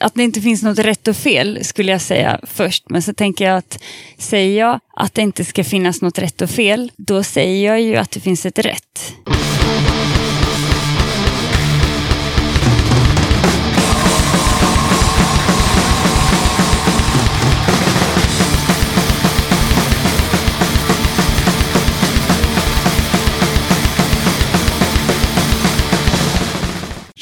att det inte finns något rätt och fel skulle jag säga först. Men så tänker jag att säger jag att det inte ska finnas något rätt och fel, då säger jag ju att det finns ett rätt.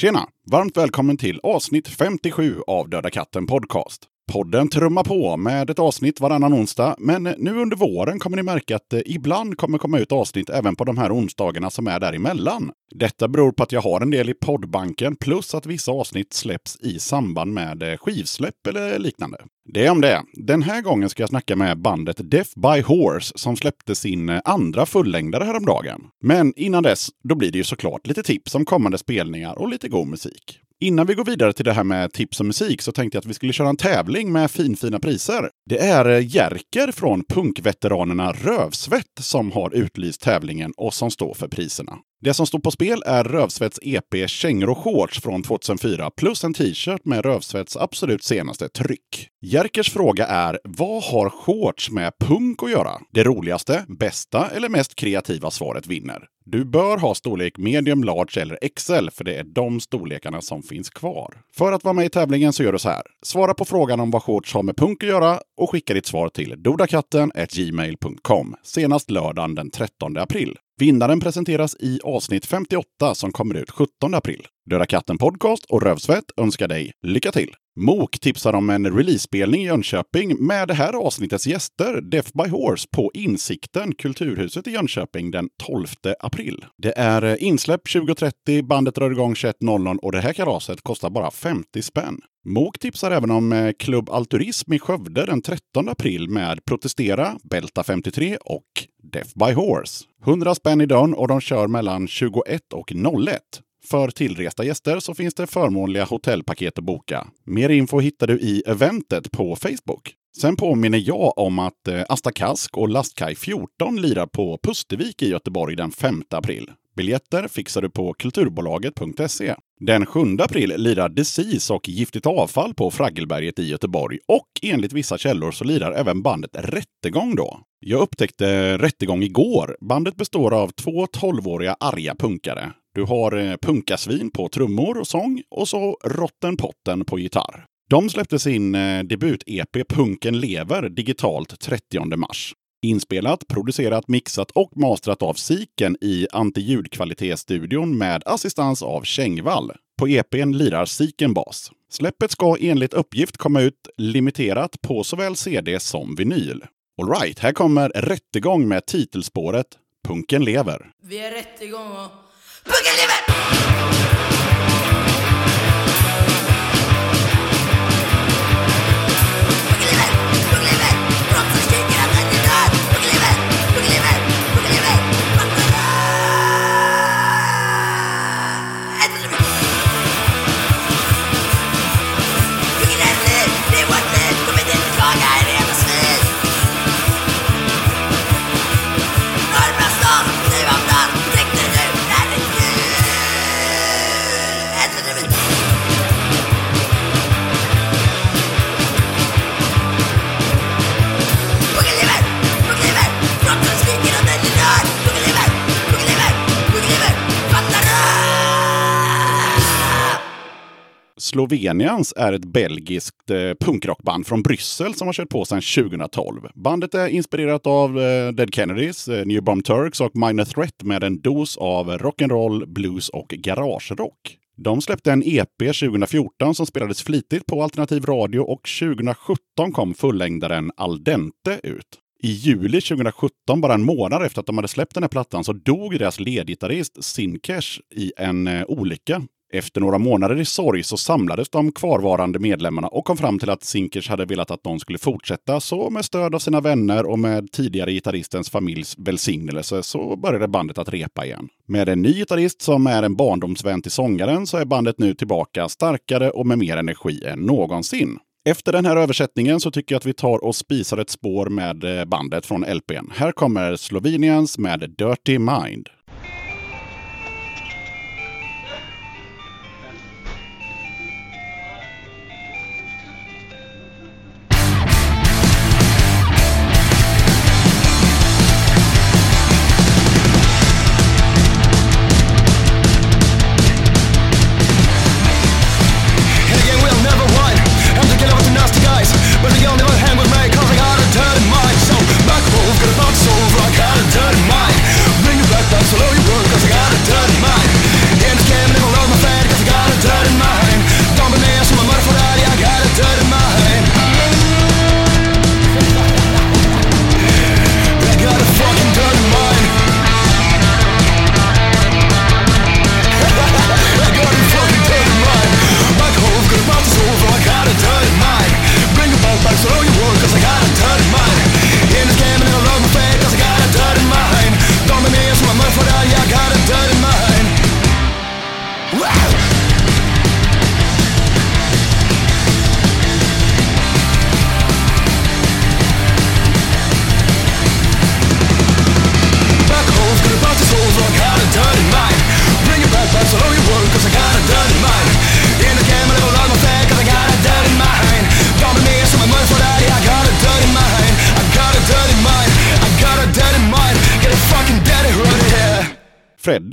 Tjena! Varmt välkommen till avsnitt 57 av Döda katten Podcast. Podden trummar på med ett avsnitt varannan onsdag, men nu under våren kommer ni märka att det ibland kommer komma ut avsnitt även på de här onsdagarna som är däremellan. Detta beror på att jag har en del i poddbanken plus att vissa avsnitt släpps i samband med eh, skivsläpp eller liknande. Det är om det. Den här gången ska jag snacka med bandet Death by Horse som släppte sin eh, andra fullängdare häromdagen. Men innan dess, då blir det ju såklart lite tips om kommande spelningar och lite god musik. Innan vi går vidare till det här med tips och musik så tänkte jag att vi skulle köra en tävling med finfina priser. Det är eh, Jerker från punkveteranerna Rövsvett som har utlyst tävlingen och som står för priserna. Det som står på spel är Rövsvetts EP Kängor och shorts från 2004 plus en t-shirt med Rövsvetts absolut senaste tryck. Jerkers fråga är, vad har shorts med punk att göra? Det roligaste, bästa eller mest kreativa svaret vinner. Du bör ha storlek medium, large eller XL, för det är de storlekarna som finns kvar. För att vara med i tävlingen så gör du så här. Svara på frågan om vad shorts har med punk att göra och skicka ditt svar till dodakatten.gmail.com senast lördagen den 13 april. Vinnaren presenteras i avsnitt 58 som kommer ut 17 april. Döda katten Podcast och Rövsvett önskar dig lycka till! Mok tipsar om en releasespelning i Jönköping med det här avsnittets gäster, Death by Horse, på Insikten, Kulturhuset i Jönköping den 12 april. Det är eh, insläpp 20.30, bandet drar igång 21.00 och det här kalaset kostar bara 50 spänn. Mok tipsar även om eh, Klubb Alturism i Skövde den 13 april med Protestera, Belta 53 och Death by Horse. 100 spänn i dörren och de kör mellan 21 och 01. För tillresta gäster så finns det förmånliga hotellpaket att boka. Mer info hittar du i eventet på Facebook. Sen påminner jag om att eh, Asta Kask och Lastkaj 14 lirar på Pustervik i Göteborg den 5 april. Biljetter fixar du på kulturbolaget.se. Den 7 april lirar Decis och Giftigt avfall på Fraggelberget i Göteborg och enligt vissa källor så lirar även bandet Rättegång då. Jag upptäckte Rättegång igår. Bandet består av två 12-åriga arga punkare. Du har eh, Punkasvin på trummor och sång och så Rotten Potten på gitarr. De släppte sin eh, debut-EP Punken lever digitalt 30 mars. Inspelat, producerat, mixat och mastrat av Siken i antiljudkvalitetsstudion med assistans av Kängvall. På EPn lirar Siken bas. Släppet ska enligt uppgift komma ut limiterat på såväl CD som vinyl. Alright, här kommer Rättegång med titelspåret Punken lever. Vi är rättegång och Punken lever! Slovenians är ett belgiskt eh, punkrockband från Bryssel som har kört på sedan 2012. Bandet är inspirerat av eh, Dead Kennedys, eh, New Bomb Turks och Minor Threat med en dos av rock'n'roll, blues och garagerock. De släppte en EP 2014 som spelades flitigt på alternativ radio och 2017 kom fullängdaren Al Dente ut. I juli 2017, bara en månad efter att de hade släppt den här plattan, så dog deras ledgitarrist Sinkesh i en eh, olycka. Efter några månader i sorg så samlades de kvarvarande medlemmarna och kom fram till att Sinkers hade velat att de skulle fortsätta. Så med stöd av sina vänner och med tidigare gitarristens familjs välsignelse så började bandet att repa igen. Med en ny gitarrist som är en barndomsvän till sångaren så är bandet nu tillbaka starkare och med mer energi än någonsin. Efter den här översättningen så tycker jag att vi tar och spisar ett spår med eh, bandet från LPn. Här kommer Slovenians med Dirty Mind.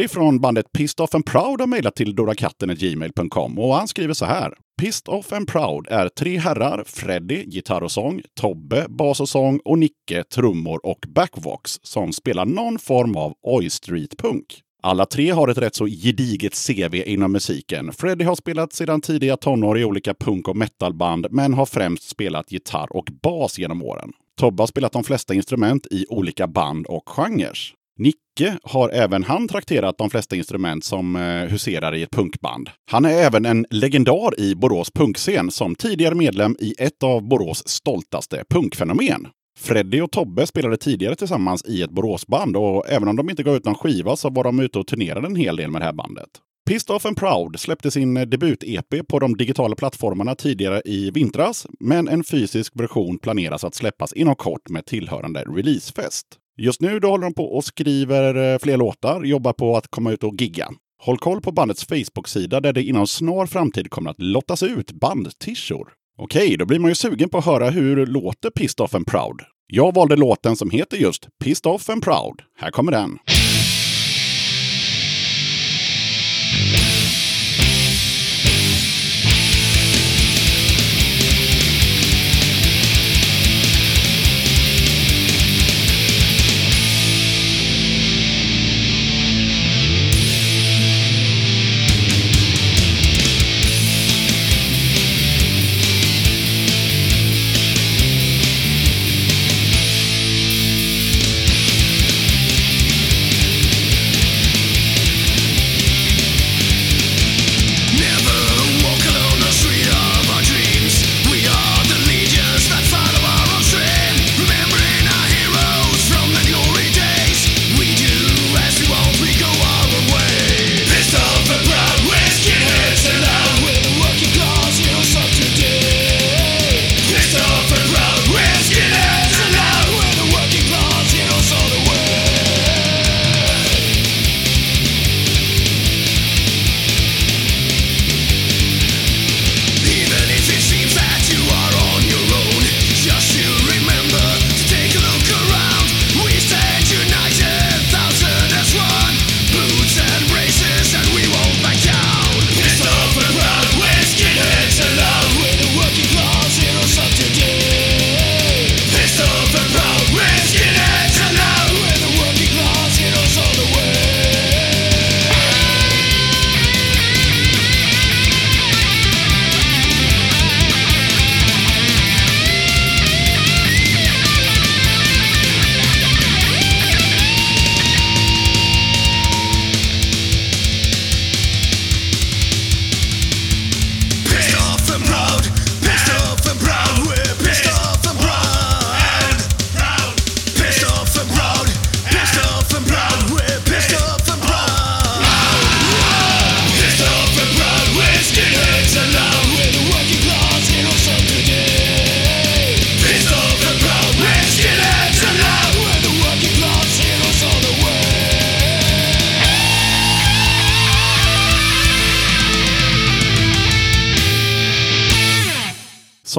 Freddy från bandet Pissed Off and Proud har mejlat till gmail.com och han skriver så här. Pissed Off and Proud är tre herrar, Freddy, gitarr och sång, Tobbe, bas och sång och Nicke, trummor och backvox, som spelar någon form av Oi Street-punk. Alla tre har ett rätt så gediget CV inom musiken. Freddy har spelat sedan tidiga tonår i olika punk och metalband, men har främst spelat gitarr och bas genom åren. Tobbe har spelat de flesta instrument i olika band och genrer. Nicke har även han trakterat de flesta instrument som eh, huserar i ett punkband. Han är även en legendar i Borås punkscen som tidigare medlem i ett av Borås stoltaste punkfenomen. Freddy och Tobbe spelade tidigare tillsammans i ett Boråsband och även om de inte gav ut någon skiva så var de ute och turnerade en hel del med det här bandet. Pissed Off and Proud släppte sin eh, debut-EP på de digitala plattformarna tidigare i vintras, men en fysisk version planeras att släppas inom kort med tillhörande releasefest. Just nu då håller de på och skriver eh, fler låtar, jobbar på att komma ut och gigga. Håll koll på bandets Facebook-sida där det inom snar framtid kommer att lottas ut bandtishor. Okej, då blir man ju sugen på att höra hur låter Pissed Off and Proud. Jag valde låten som heter just Pissed Off and Proud. Här kommer den.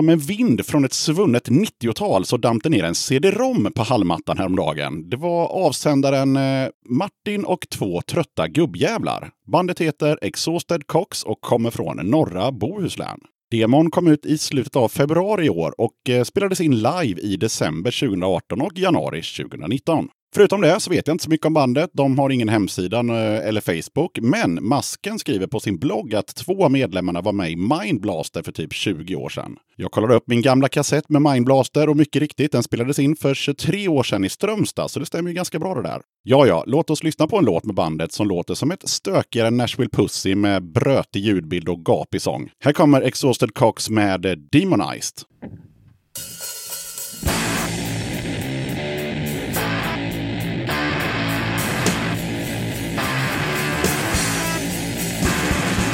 Som en vind från ett svunnet 90-tal så damp det ner en CD-ROM på hallmattan häromdagen. Det var avsändaren eh, Martin och två trötta gubbjävlar. Bandet heter Exhausted Cox och kommer från norra Bohuslän. Demon kom ut i slutet av februari i år och eh, spelades in live i december 2018 och januari 2019. Förutom det så vet jag inte så mycket om bandet. De har ingen hemsida eh, eller Facebook. Men Masken skriver på sin blogg att två av medlemmarna var med i Mindblaster för typ 20 år sedan. Jag kollade upp min gamla kassett med Mindblaster och mycket riktigt, den spelades in för 23 år sedan i Strömstad, så det stämmer ju ganska bra det där. Ja, ja, låt oss lyssna på en låt med bandet som låter som ett stökigare Nashville Pussy med brötig ljudbild och gapig sång. Här kommer Exhausted Cox med Demonized.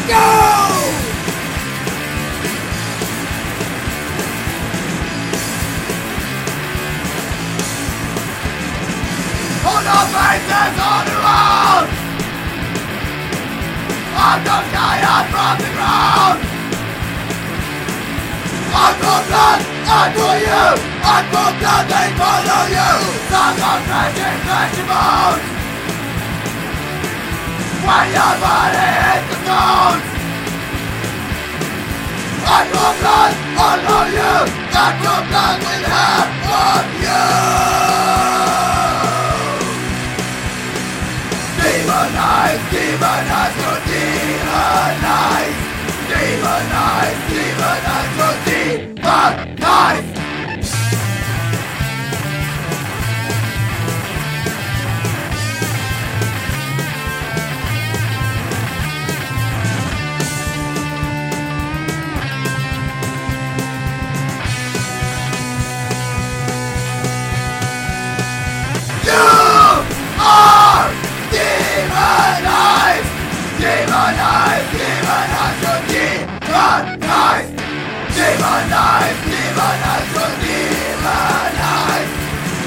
Put your faces on the road! I'm not from the ground! I put blood, I you! I put blood, they follow you! Some are crashing, crashing bones! Man gör vad det heter snart Att gå bland all of you! Att gå bland with half of you! Demonize, demonize, go demonize! Demonize, demonize, go demonize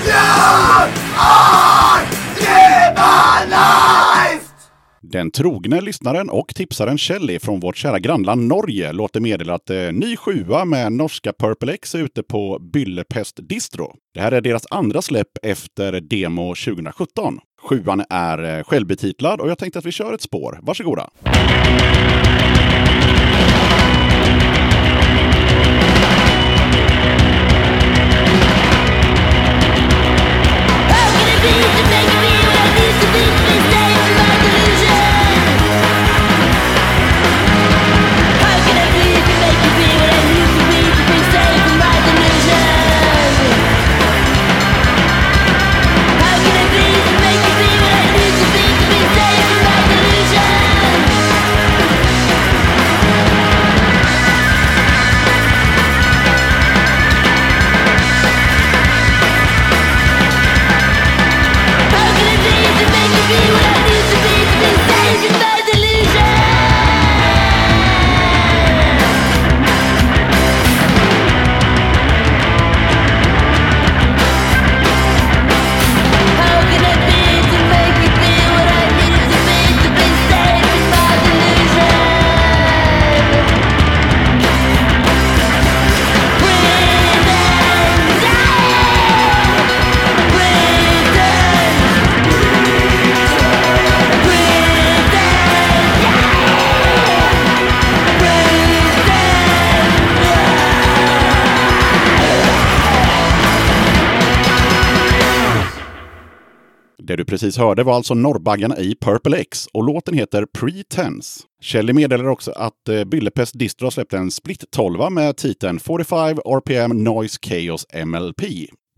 You are! Den trogne lyssnaren och tipsaren Shelly från vårt kära grannland Norge låter meddela att eh, ny sjua med norska Purple X är ute på Byllepest Distro. Det här är deras andra släpp efter demo 2017. Sjuan är eh, självbetitlad och jag tänkte att vi kör ett spår. Varsågoda! How I Det du precis hörde var alltså Norrbaggarna i Purple X och låten heter Pretense. Kelly meddelar också att eh, Billepest Distro har släppt en split 12 med titeln 45 RPM Noise Chaos MLP.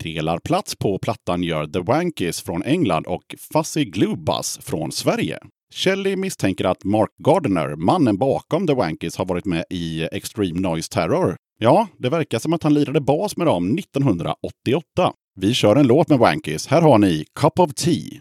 Delar plats på plattan gör The Wankies från England och Fuzzy Glubas från Sverige. Shelley misstänker att Mark Gardner, mannen bakom The Wankies, har varit med i Extreme Noise Terror. Ja, det verkar som att han lirade bas med dem 1988. Vi kör en låt med Wankies. Här har ni Cup of Tea.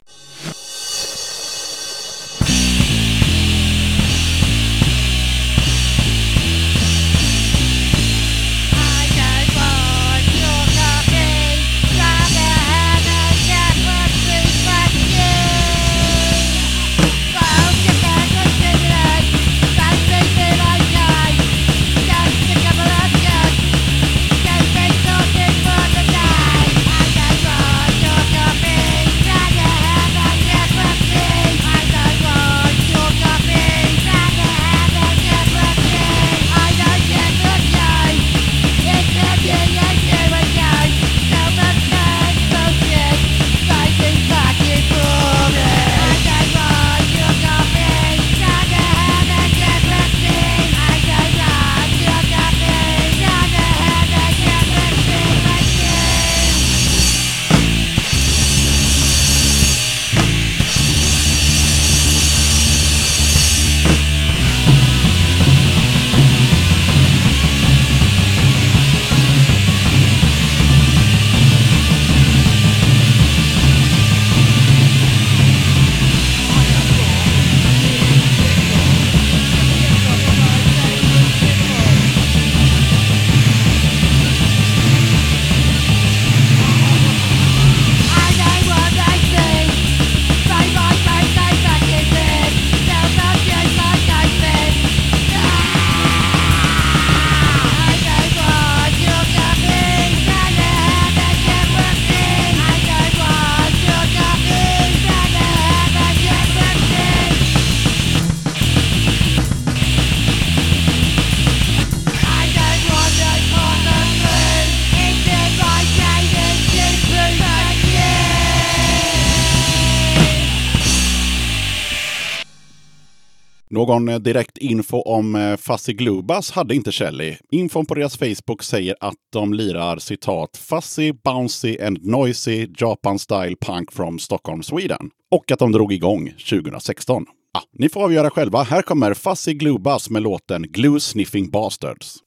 Någon direkt info om eh, Fuzzy Glubas hade inte Shelley. Infon på deras Facebook säger att de lirar citat Fuzzy, Bouncy and Noisy Japan Style Punk from Stockholm, Sweden. Och att de drog igång 2016. Ah, ni får avgöra själva. Här kommer Fuzzy Glubas med låten Glue Sniffing Bastards.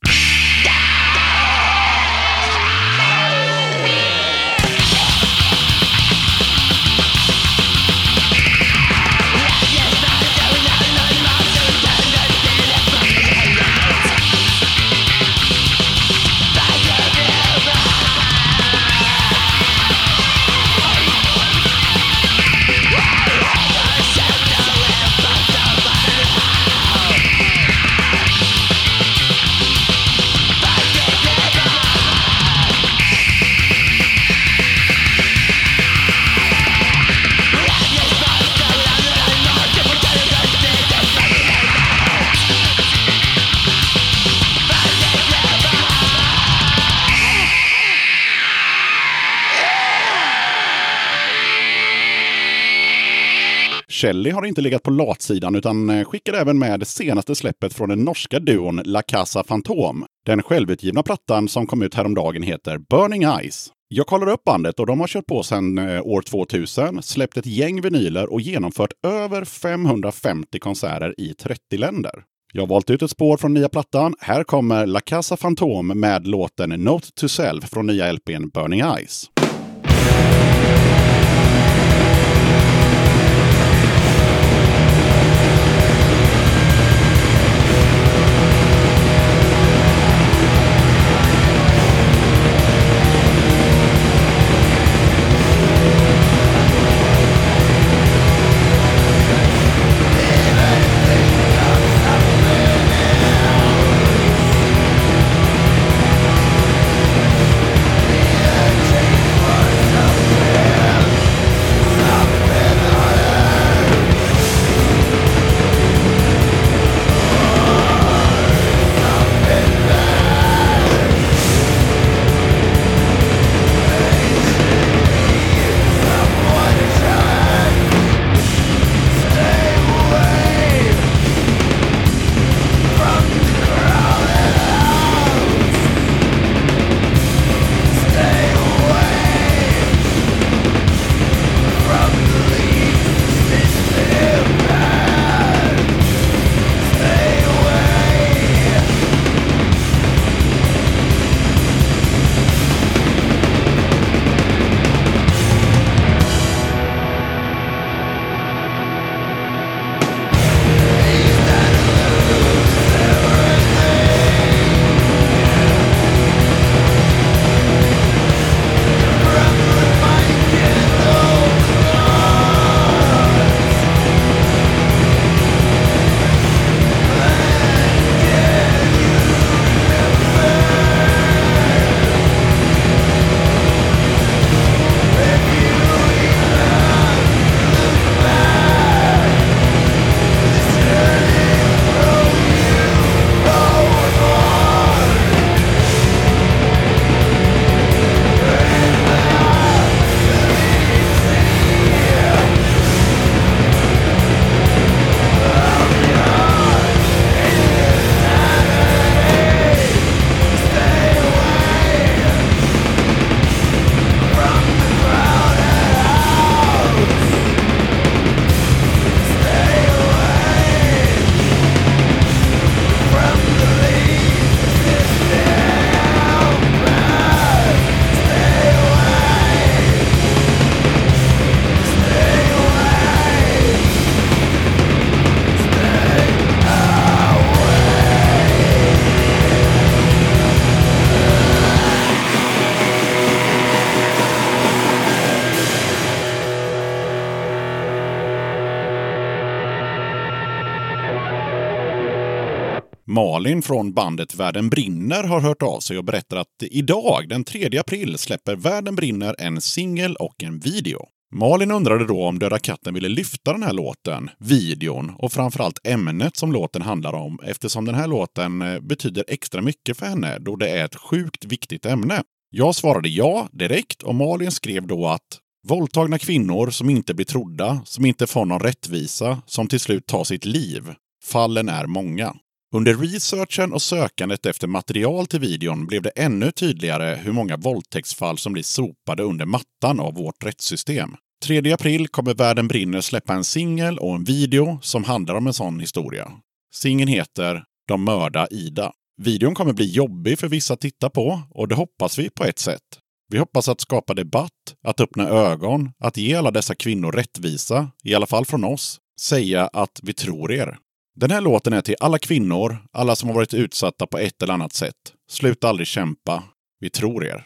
Shelley har inte legat på latsidan utan eh, skickar skickade även med det senaste släppet från den norska duon La Casa Fantom. Den självutgivna plattan som kom ut häromdagen heter Burning Eyes. Jag kollar upp bandet och de har kört på sedan eh, år 2000, släppt ett gäng vinyler och genomfört över 550 konserter i 30 länder. Jag har valt ut ett spår från nya plattan. Här kommer La Casa Fantom med låten Note to Self från nya LPn Burning Eyes. Malin från bandet Världen brinner har hört av sig och berättar att idag, den 3 april, släpper Världen brinner en singel och en video. Malin undrade då om Döda katten ville lyfta den här låten, videon och framförallt ämnet som låten handlar om eftersom den här låten eh, betyder extra mycket för henne då det är ett sjukt viktigt ämne. Jag svarade ja direkt och Malin skrev då att Våldtagna kvinnor som inte blir trodda, som inte får någon rättvisa, som till slut tar sitt liv. Fallen är många. Under researchen och sökandet efter material till videon blev det ännu tydligare hur många våldtäktsfall som blir sopade under mattan av vårt rättssystem. 3 april kommer Världen brinner släppa en singel och en video som handlar om en sån historia. Singeln heter De mörda Ida. Videon kommer bli jobbig för vissa att titta på och det hoppas vi på ett sätt. Vi hoppas att skapa debatt, att öppna ögon, att ge alla dessa kvinnor rättvisa, i alla fall från oss, säga att vi tror er. Den här låten är till alla kvinnor, alla som har varit utsatta på ett eller annat sätt. Sluta aldrig kämpa. Vi tror er.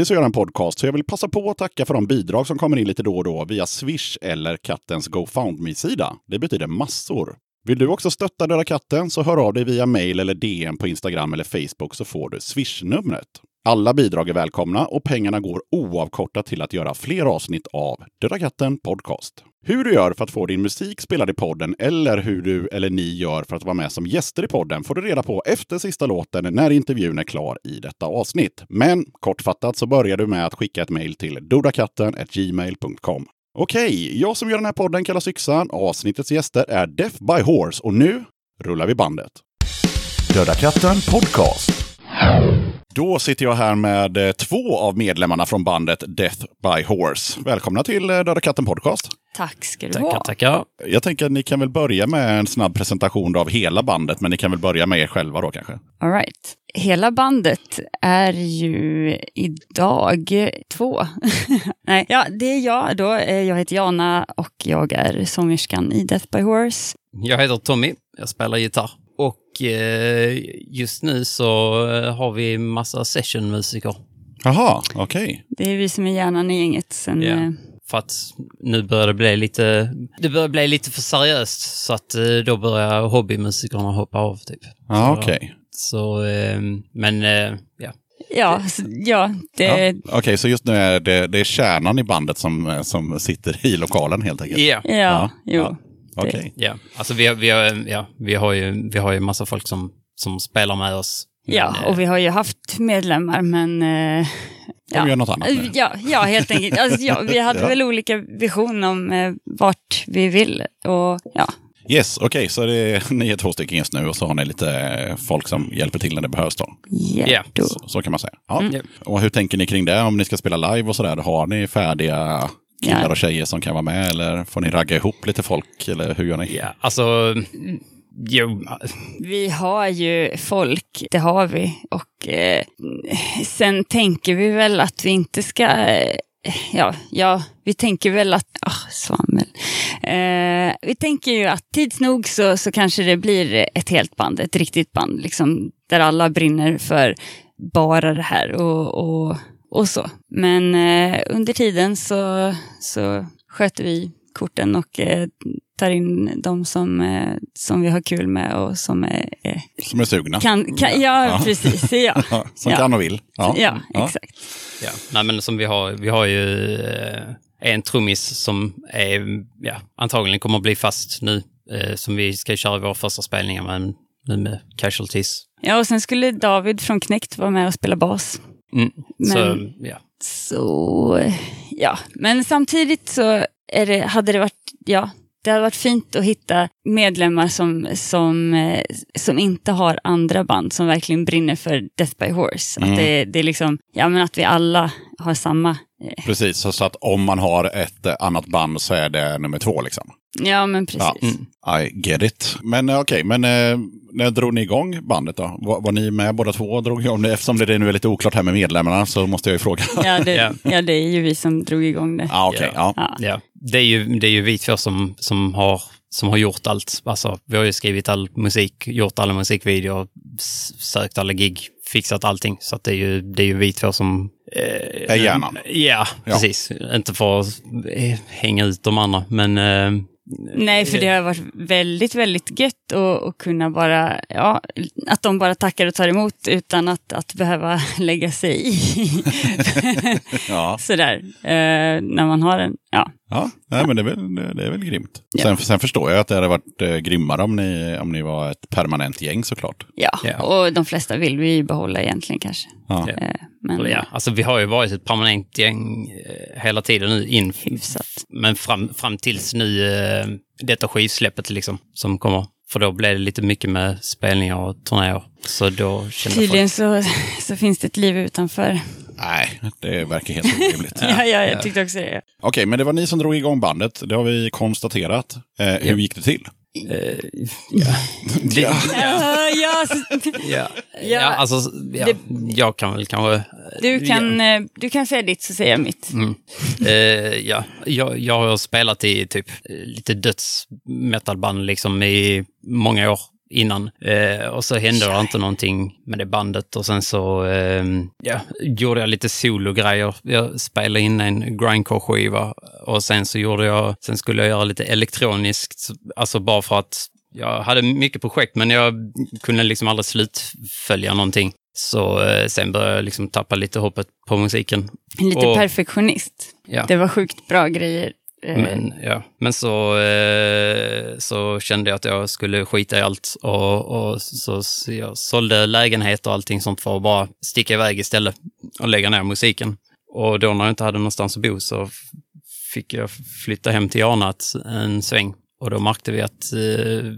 Gratis att göra en podcast, så jag vill passa på att tacka för de bidrag som kommer in lite då och då via Swish eller kattens GoFundMe-sida. Det betyder massor. Vill du också stötta Döda katten så hör av dig via mail eller DM på Instagram eller Facebook så får du Swish-numret. Alla bidrag är välkomna och pengarna går oavkortat till att göra fler avsnitt av Döda katten Podcast. Hur du gör för att få din musik spelad i podden eller hur du eller ni gör för att vara med som gäster i podden får du reda på efter sista låten när intervjun är klar i detta avsnitt. Men kortfattat så börjar du med att skicka ett mejl till dodakatten.gmail.com. Okej, jag som gör den här podden kallas Yxan. Avsnittets gäster är Death by Horse och nu rullar vi bandet. Döda katten Podcast. Då sitter jag här med eh, två av medlemmarna från bandet Death by Horse. Välkomna till eh, Döda katten Podcast. Tack ska du Tackar, ha. tackar. Jag tänker att ni kan väl börja med en snabb presentation av hela bandet, men ni kan väl börja med er själva då kanske? All right. Hela bandet är ju idag två. Nej, ja, det är jag då. Eh, Jag heter Jana och jag är sångerskan i Death by Horse. Jag heter Tommy, jag spelar gitarr. Och eh, just nu så eh, har vi massa sessionmusiker. Jaha, okej. Det är vi som är hjärnan i gänget. Sen, eh, För att nu börjar det bli lite, det börjar bli lite för seriöst. Så att eh, då börjar hobbymusikerna hoppa av typ. Ja, okej. Så, eh, men ja. ja, så- ja, det, Ja. Okej, så just nu är det, det är kärnan i bandet som, som sitter i lokalen helt enkelt? Ja. ja, Ja, jo. ja. Okej. Ja, alltså vi har, vi har, ja, vi har ju, vi har ju massa folk som, som spelar med oss. Ja, Men, eh, och vi har ju haft medlemmar, men... Eh, De gör något annat nu. Ja, ja helt enkelt. Alltså, ja, vi hade Ja. väl olika vision om eh, vart vi vill. Och ja, Yes, okej, så det är, ni är två stycken just nu och så har ni lite eh, folk som hjälper till när det behövs då. yeah. då. Så, så kan man säga. Ja. Mm. Och hur tänker ni kring det? Om ni ska spela live och sådär, har ni färdiga killar Ja. och tjejer som kan vara med? Eller får ni ragga ihop lite folk? Eller hur gör ni? Ja, alltså... Jo, Vi har ju folk, det har vi. Och eh, sen tänker vi väl att vi inte ska... Eh, ja, ja, vi tänker väl att... Ah, svammel. Eh, vi tänker ju att tids nog så, så kanske det blir ett helt band, ett riktigt band, liksom, där alla brinner för bara det här och, och, och så. Men eh, under tiden så, så sköter vi korten och eh, tar in de som, eh, som vi har kul med och som är, eh, Som är sugna? kan, kan, ja, Ja. precis. Ja, Ja, som Ja. kan och vill? ja, exakt. Ja, nej men som vi har, vi har ju eh, en trummis som är, ja, antagligen kommer att bli fast nu, eh, som vi ska köra våra första spelningar med nu med Casualties. Ja, och sen skulle David från Knäckt vara med och spela bas. Mm. Så, Men- ja. Så, ja. Men samtidigt så det, hade det varit, ja, det hade varit fint att hitta medlemmar som, som, eh, som inte har andra band, som verkligen brinner för Death by Horse. Mm. Att det, det är liksom, ja men att vi alla har samma, eh, Precis, så, så att om man har ett eh, annat band så är det nummer två liksom. Ja men precis. Ja. Mm. I get it. Men eh, okej, men eh, när drog ni igång bandet då? Var, var ni med båda två och drog igång det? Eftersom det nu är lite oklart här med medlemmarna så måste jag ju fråga. Ja, det, Ja. ja, det är ju vi som drog igång det. ah, okej. ja. Ja. Ja, det är ju, det är ju vi två som, som, har, som har gjort allt. Alltså, vi har ju skrivit all musik, gjort alla musikvideor, sökt alla gig, fixat allting. Så att det, är ju, det är ju vi två som... Eh, Är hjärnan. Ja, Ja. precis. Inte för att eh, hänga ut de andra, men... Eh, Nej, för det har varit väldigt, väldigt gött att, att kunna bara, ja, att de bara tackar och tar emot utan att, att behöva lägga sig i. ja. Sådär, eh, när man har en, ja. Ja, nej, men det är väl, det är väl grymt. Ja. Sen, sen förstår jag att det hade varit eh, grymmare om ni, om ni var ett permanent gäng såklart. Ja, Ja. och de flesta vill vi ju behålla egentligen kanske. Ja. Eh, men ja, alltså vi har ju varit ett permanent gäng eh, hela tiden nu, in, hyfsat. men fram, fram tills nu eh, detta skivsläppet liksom, som kommer. För då blev det lite mycket med spelningar och turnéer. Så då kände Tydligen folk... så, så finns det ett liv utanför. Nej, det verkar helt orimligt. Ja, ja, jag tyckte också det. Okej, men det var ni som drog igång bandet. Det har vi konstaterat. Eh, hur gick det till? Eh, ja. Ja. Ja, ja, så, Ja. Ja, Ja, alltså, ja, det- jag kan väl kanske... du, kan, eh, du kan säga ditt så säger jag mitt. Mm. Eh, ja, jag, jag har spelat i typ lite dödsmetalband liksom i många år innan. Eh, och så hände det inte någonting med det bandet och sen så eh, ja, gjorde jag lite sologrejer. Jag spelade in en grindcore-skiva och sen så gjorde jag, sen skulle jag göra lite elektroniskt, alltså bara för att jag hade mycket projekt men jag kunde liksom aldrig slutfölja någonting. Så eh, sen började jag liksom tappa lite hoppet på musiken. Lite Och- perfektionist. Ja. Det var sjukt bra grejer. Eh, Men, ja. Men så, eh, så kände jag att jag skulle skita i allt och, och så, så jag sålde lägenhet och allting sånt för att bara sticka iväg istället och lägga ner musiken. Och då när jag inte hade någonstans att bo så fick jag flytta hem till Janat en sväng och då märkte vi att eh,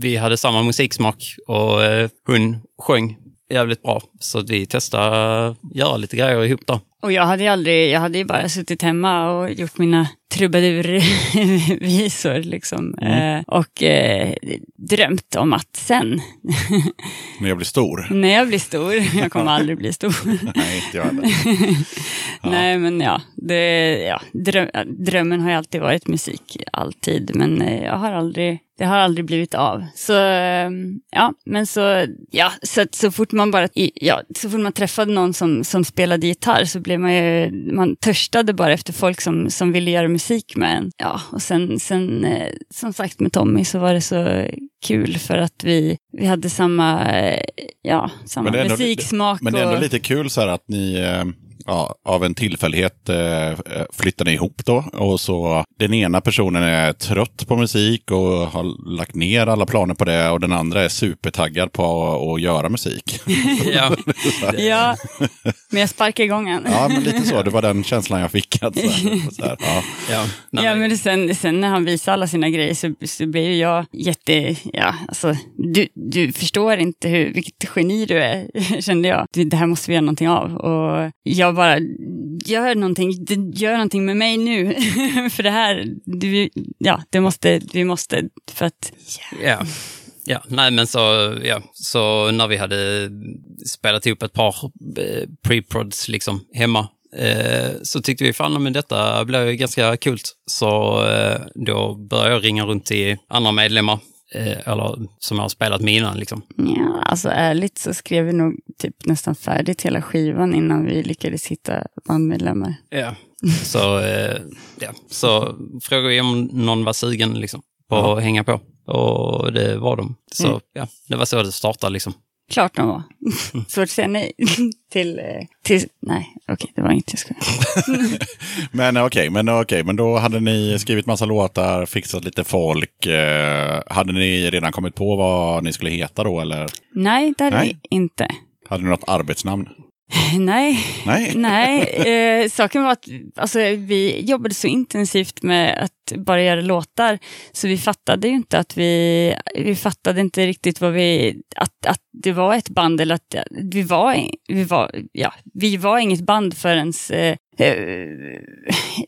vi hade samma musiksmak och eh, hon sjöng jävligt bra. Så vi testade göra lite grejer ihop då. Och jag hade ju aldrig, jag hade ju bara suttit hemma och gjort mina trubadurvisor liksom. Mm. Eh, och eh, drömt om att sen, När jag blir stor? när jag blir stor, jag kommer aldrig bli stor. Nej, inte jag heller. Nej men ja, det, ja dröm, drömmen har ju alltid varit musik, alltid. Men eh, jag har aldrig, det har aldrig blivit av. Så eh, ja, men så, ja, så, så fort man bara, ja, så fort man träffade någon som, som spelade gitarr så blev man ju, man törstade bara efter folk som, som ville göra musik med en. Ja, och sen, sen eh, som sagt med Tommy så var det så kul för att vi, vi hade samma, eh, ja, samma Men musiksmak. Men det är ändå lite kul så här att ni, eh, ja, av en tillfällighet eh, flyttar ni ihop då. Och så den ena personen är trött på musik och har lagt ner alla planer på det. Och den andra är supertaggad på att göra musik. Ja, Ja, men jag sparkar igång han. ja, men lite så. Det var den känslan jag fick. Att, så här, så här, ja. ja, nej, Ja, men sen, sen när han visar alla sina grejer så, så blir ju jag jätte... Ja, alltså, du, du förstår inte hur, vilket geni du är, kände jag. Det, det här måste vi göra någonting av. Och jag bara, gör någonting, gör någonting med mig nu. för det här, du, ja, det måste, vi måste, för att... Ja. Ja, nej men så, ja, så när vi hade spelat ihop ett par eh, pre-prods liksom hemma eh, så tyckte vi fan men detta blev ganska kul. Så eh, då började jag ringa runt till andra medlemmar, eller som jag har spelat med innan liksom. Ja, alltså ärligt så skrev vi nog typ nästan färdigt hela skivan innan vi lyckades hitta bandmedlemmar. Ja. Så, eh, ja. så frågade vi om någon var sugen liksom, på att hänga på. Och det var de. Så ja, det var så det startade liksom. Klart de var. Svårt att säga nej till... eh, till nej, okej, det var inte jag. Men okej, men, okej, men då hade ni skrivit massa låtar, fixat lite folk. Eh, hade ni redan kommit på vad ni skulle heta då? Eller Nej, det hade Nej. vi inte. hade ni något arbetsnamn? Nej, Nej. nej. Eh, saken var att alltså, vi jobbade så intensivt med att bara göra låtar, så vi fattade ju inte att vi, vi fattade inte riktigt vad vi, att, att det var ett band eller att vi var, vi var, ja, vi var inget band förrän, eh, eh,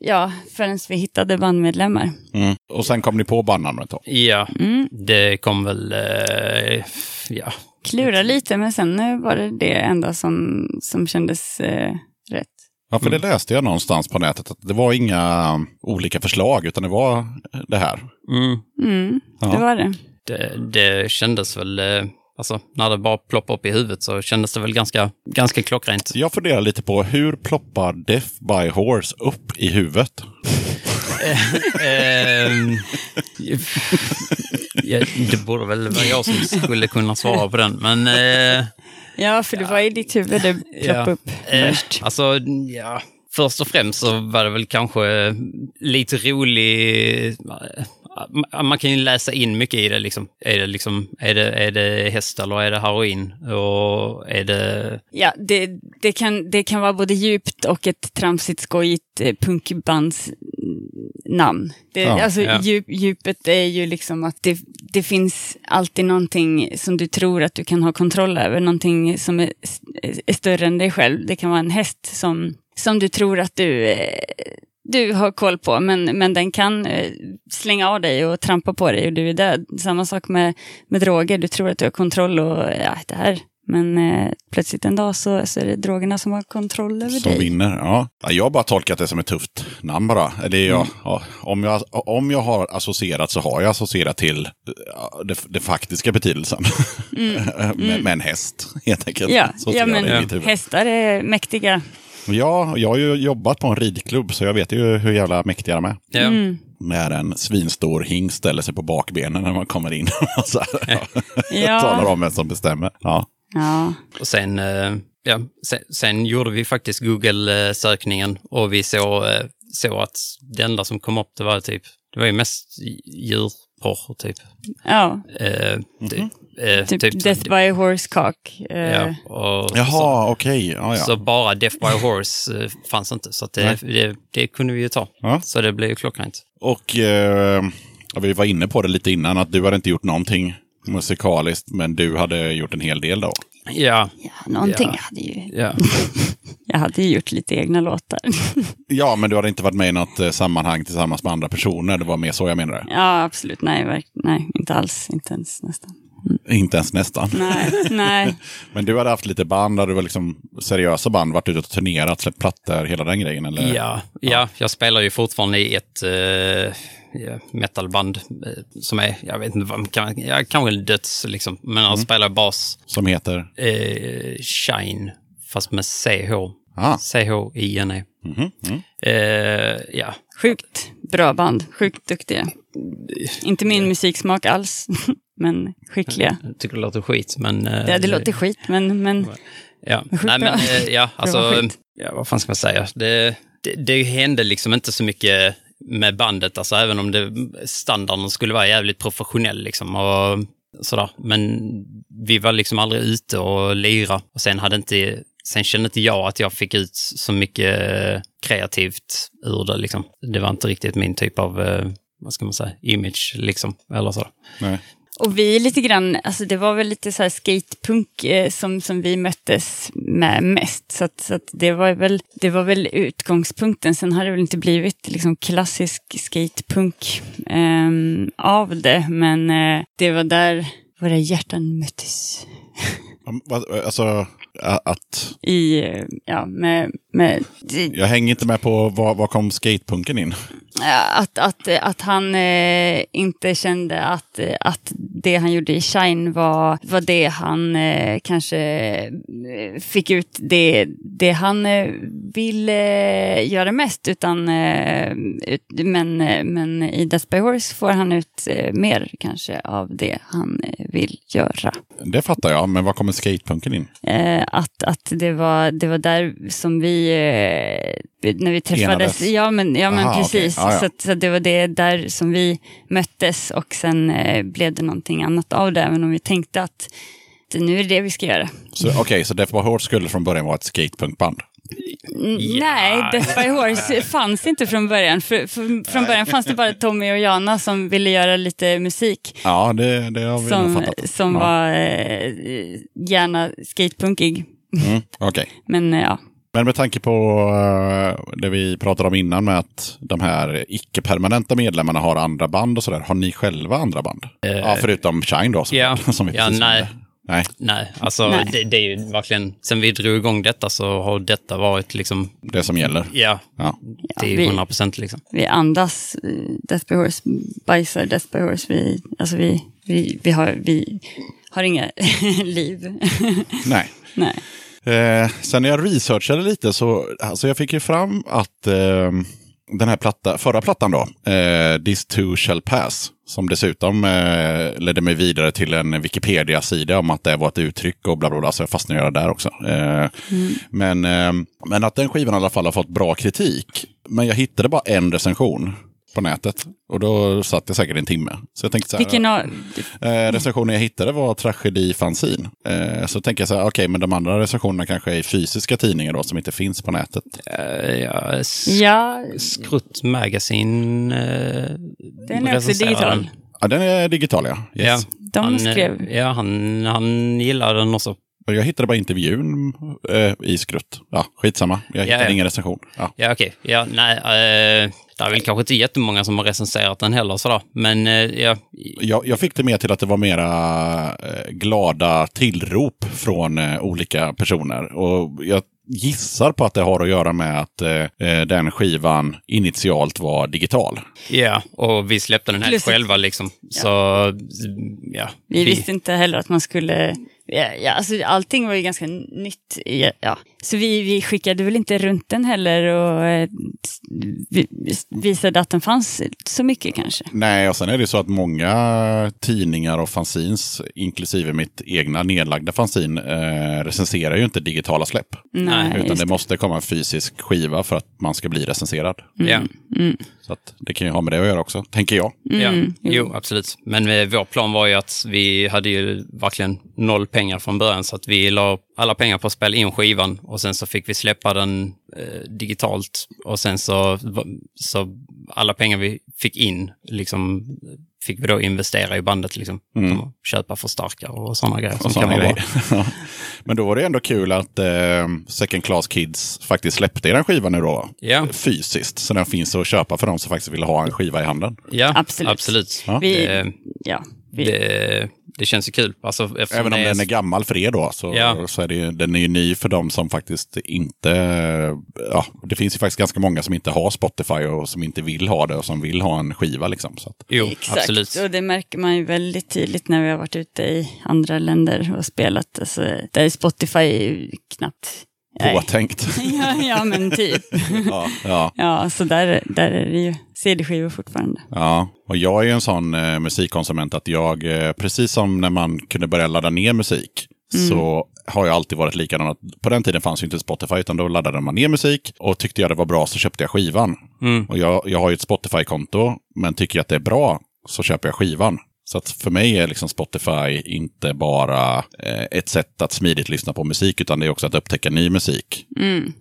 ja, förrän vi hittade bandmedlemmar. Mm. Och sen kom ni på bandnamnet då? Ja, Mm. det kom väl, eh, ja, Klura lite, men sen eh, var det det enda som, som kändes eh, rätt. Ja, för det läste jag någonstans på nätet att det var inga um, olika förslag utan det var det här. mm, Mm, Ja. det var det. det, det kändes väl, eh, alltså när det bara ploppade upp i huvudet så kändes det väl ganska, ganska klockrent. Jag funderar lite på hur ploppar Death by Horse upp i huvudet? Ehm, ja, det borde väl vara jag som skulle kunna svara på den, men... Eh, Ja, för det var i ditt huvud det ploppade upp eh, först. Alltså, ja. Först och främst så var det väl kanske lite rolig... eh, Man kan ju läsa in mycket i det. Liksom. Är, det liksom, är, det, är det häst eller är det heroin? Och är det... Ja, det, det, kan, det kan vara både djupt och ett tramsigt skojigt eh, punkbands namn. Det, Ja, alltså, ja. djup, djupet är ju liksom att det, det finns alltid någonting som du tror att du kan ha kontroll över, någonting som är, är större än dig själv. Det kan vara en häst som, som du tror att du, eh, du har koll på, men, men den kan eh, slänga av dig och trampa på dig och du är död. Samma sak med, med droger, du tror att du har kontroll och ja, det här. Men eh, plötsligt en dag så, så är det drogerna som har kontroll över Som dig. vinner, ja. ja. Jag har bara tolkat det som ett tufft namn bara. Det är jag, ja, om, jag, om jag har associerat så har jag associerat till ja, det, det faktiska betydelsen. med, med en häst, helt enkelt. Ja, Så ja men hästar är mäktiga. Ja, jag har ju jobbat på en ridklubb så jag vet ju hur jävla mäktiga de är. Ja. Mm. När en svinstor hingst ställer sig på bakbenen när man kommer in. och så här, Ja. Talar om vem som bestämmer. Ja. Ja. Och sen, eh, ja, sen, sen gjorde vi faktiskt Google-sökningen och vi såg, eh, såg att det enda som kom upp det var typ, det var ju mest djurporr typ. ja. Eh, typ, eh, Typ, typ- Death by a Horse Cock. Eh, Ja, och så, Jaha, okej. Ja, så ja. bara Death by a Horse eh, fanns inte, så att det, det, det kunde vi ju ta. Ja. Så det blev ju klockrent. Och eh, vi var inne på det lite innan, att du hade inte gjort någonting musikaliskt, men du hade gjort en hel del då. Ja, ja, någonting. Ja. Jag, hade ju, ja. jag hade ju gjort lite egna låtar. Ja, men du hade inte varit med i något eh, sammanhang tillsammans med andra personer. Det var mer så jag menade. ja, absolut. Nej, nej, inte alls. Inte ens nästan. Inte ens nästan. Nej, nej. Men du hade haft lite band, där du var liksom seriösa band, varit ute och turnerat, släppt plattor, hela den grejen? Eller? Ja, ja, jag spelar ju fortfarande i ett eh, ja, metalband eh, som är, jag vet inte vad man kan, ja, kanske döds liksom, men jag spelar bas Som heter? eh, Shine, fast med CH. Ah. C-H-I-N-E. Mhm, mm. Eh, ja, Sjukt bra band. Sjukt duktiga. Inte min musiksmak alls, men skickliga. jag tycker det låter skit, men... eh, Ja, det låter skit, men, men Ja, Sjukt Nej, men, bra. eh, ja alltså, ja, vad fan ska man säga? Det, det, det hände liksom inte så mycket med bandet, alltså även om det, standarden skulle vara jävligt professionell liksom. Och, sådär. Men vi var liksom aldrig ute och lira. Och sen, hade inte, sen kände inte jag att jag fick ut så mycket kreativt ur det. Liksom. Det var inte riktigt min typ av, eh, vad ska man säga, image liksom. Eller sådär. Nej. Och vi lite grann, alltså det var väl lite så här skatepunk eh, som, som vi möttes med mest. Så, att, så att det, var väl, det var väl utgångspunkten. Sen har det väl inte blivit liksom klassisk skatepunk eh, av det. Men eh, det var där våra hjärtan möttes. Vad- Alltså, att... I, ja, med, med, Jag hänger inte med på var, var kom skatepunken in. Att, att, att han eh, inte kände att, att det han gjorde i Shine var, var det han eh, kanske eh, fick ut det, det han eh, ville göra mest. Utan, ut, men, men i Death by Horse får han ut mer kanske av det han vill göra. Det fattar jag, men var kommer skatepunken in? Eh, att att det, var, det var där som vi, eh, när vi träffades, Enades. ja men, ja, men Aha, precis. okej. Ja, ja. Så, att, så att det var det där som vi möttes och sen eh, blev det någonting annat av det, även om vi tänkte att nu är det det vi ska göra. Okej, så Death by Horse skulle från början vara ett skatepunkband? Ja. Nej, Death by Horse fanns inte från början. För, för, från början fanns det bara Tommy och Jana som ville göra lite musik. Ja, det, det har vi nog Som, fattat. som ja. var eh, gärna skatepunkig. Mm, Okej. Men eh, ja, Men med tanke på eh, det vi pratade om innan med att de här icke-permanenta medlemmarna har andra band och sådär. Har ni själva andra band? ja, förutom Shine då. Som, ja. som vi Ja, nej. nämnde. Nej. Nej, alltså Nej. Det, det är ju verkligen, sen vi drog igång detta så har detta varit liksom, Det som gäller. ja, Ja. det är ju 100 procent liksom. vi andas eh, Death by Horse, bajsar Death by Horse. Vi, alltså vi, vi, vi, har, vi har inga liv. Nej. Nej. Eh, sen när jag researchade lite så alltså jag fick ju fram att eh, den här platta, förra plattan då, eh, This too shall pass, som dessutom eh, ledde mig vidare till en Wikipedia-sida om att det var ett uttryck och bla bla bla, så jag fastnade där också. Eh, men, eh, men att den skivan i alla fall har fått bra kritik. Men jag hittade bara en recension på nätet. Och då satt jag säkert en timme. Så jag tänkte så här, Vilken av, Eh, recensionen jag hittade var Tragedi fanzin. Eh, så tänker jag så här, okej, men de andra recensionerna kanske är fysiska tidningar då, som inte finns på nätet. Uh, ja, ja, Skrutt Magazine. Uh, den är också digital. Ja, den är digital, ja. Ja, Yes. De han, eh, skrev- Ja, han, han gillar den också. Jag hittade bara intervjun eh, i Skrutt. Ja, skitsamma. Jag hittade ja. ingen recension. Ja. Ja, okej. Ja, nej, eh, det är väl kanske inte jättemånga som har recenserat den heller sådär. Men eh, ja, Jag, jag fick det mer till att det var mera eh, glada tillrop från eh, olika personer. Och jag gissar på att det har att göra med att eh, eh, den skivan initialt var digital. ja, och vi släppte den helt Plus själva liksom. Så, ja. Vi visste inte heller att man skulle... Ja, alltså, allting var ju ganska nytt. Ja, ja. Så vi, vi skickade väl inte runt den heller och eh, vi, visade att den fanns så mycket kanske. Nej, och sen är det så att många tidningar och fanzines, inklusive mitt egna nedlagda fanzin, eh, recenserar ju inte digitala släpp. Nej, utan just det måste komma en fysisk skiva för att man ska bli recenserad. Ja, Så att det kan ju ha med det att göra också, tänker jag. ja. Mm, jo, absolut. Men eh, vår plan var ju att vi hade ju verkligen noll pengar från början, så att vi la alla pengar på att spela in skivan och sen så fick vi släppa den eh, digitalt och sen så, så alla pengar vi fick in liksom fick vi då investera i bandet liksom. Som att köpa förstärkare och sådana grejer som Och kan såna grejer. Men då var det ändå kul att eh, Second Class Kids faktiskt släppte den skivan nu då. Ja. Fysiskt. Så den finns att köpa för de som faktiskt vill ha en skiva i handen. Ja, Absolut. absolut. Ja. Vi, Det, ja, vi, det, det känns ju kul. Alltså, Även om det den är gammal för er då, så, Ja. så är det, ju- den är ju ny för de som faktiskt inte... Ja, det finns ju faktiskt ganska många som inte har Spotify och som inte vill ha det och som vill ha en skiva. Liksom, så att, Jo, Exakt, absolut. och det märker man ju väldigt tydligt när vi har varit ute i andra länder och spelat. Alltså, där är Spotify knappt... Nej. påtänkt. Ja, ja, men typ. ja, ja, Ja, så där, där är det ju CD-skivor fortfarande. ja. Och jag är ju en sån eh, musikkonsument att jag, eh, precis som när man kunde börja ladda ner musik, så har jag alltid varit likadan. På den tiden fanns ju inte Spotify, utan då laddade man ner musik. Och tyckte jag det var bra så köpte jag skivan. Och jag, jag har ju ett Spotify-konto, men tycker jag att det är bra så köper jag skivan. Så att för mig är liksom Spotify inte bara eh, ett sätt att smidigt lyssna på musik, utan det är också att upptäcka ny musik.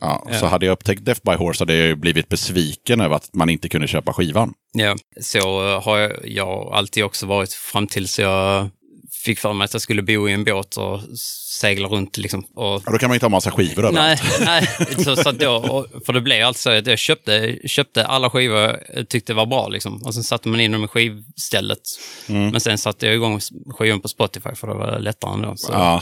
Ja, Så hade jag upptäckt Death by Horse hade jag ju blivit besviken över att man inte kunde köpa skivan. Ja, så eh, har jag, jag alltid också varit fram tills jag fick för mig att jag skulle bo i en båt och segla runt. Liksom, och Och då kan man inte ha massa skivor överallt. Nej, nej. Så, så då, och- för det blev alltså så att jag köpte, köpte alla skivor jag tyckte var bra. Liksom. Och sen satte man in dem i skivstället. Mm. Men sen satte jag igång skivan på Spotify för det var lättare ändå. Så, Ja,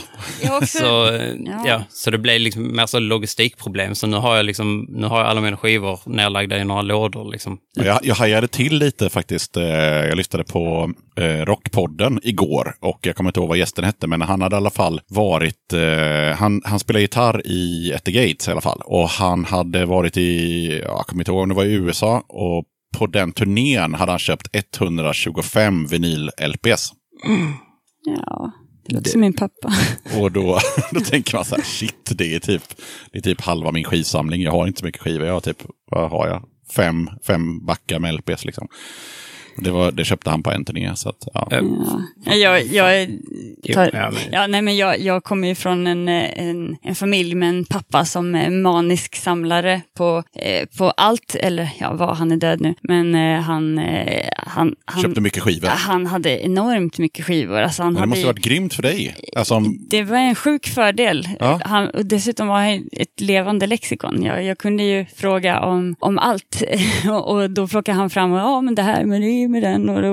så, Ja. ja. så det blev liksom mer så logistikproblem. Så nu har jag, liksom, nu har jag alla mina skivor nedlagda i några lådor. Liksom. Jag, jag hajade till lite faktiskt. Eh, Jag lyssnade på eh, Rockpodden igår och jag kommer inte ihåg vad gästen hette, men han hade i alla fall varit... Eh, han, han spelar gitarr i At the Gates i alla fall. Och han hade varit i, ja, jag kommer inte ihåg om det var i USA, och på den turnén hade han köpt 125 vinyl-LPs. ja, det låter som min pappa. Och då, då tänker man så här, shit, det är, typ, det är typ halva min skivsamling. Jag har inte så mycket skivor. Jag har typ, vad har jag? Fem, fem backar med LPs liksom. Det, var, det köpte han på en turné. Så att, ja. Eh, Ja, jag, jag, Jo, tar, ja, men- ja, nej, men jag, jag kommer ju från en, eh, en, en familj med en pappa som är manisk samlare på, eh, på allt, eller ja, vad, han är död nu, men eh, han, eh, han, han, Köpte mycket skivor. han hade enormt mycket skivor. Alltså, han Men det hade måste ha varit grymt för dig. Alltså, om, det var en sjuk fördel. Ja. Han, och dessutom var han ett levande lexikon. Jag, jag kunde ju fråga om, om allt. och, och då plockade han fram, ja men det här med det med den och,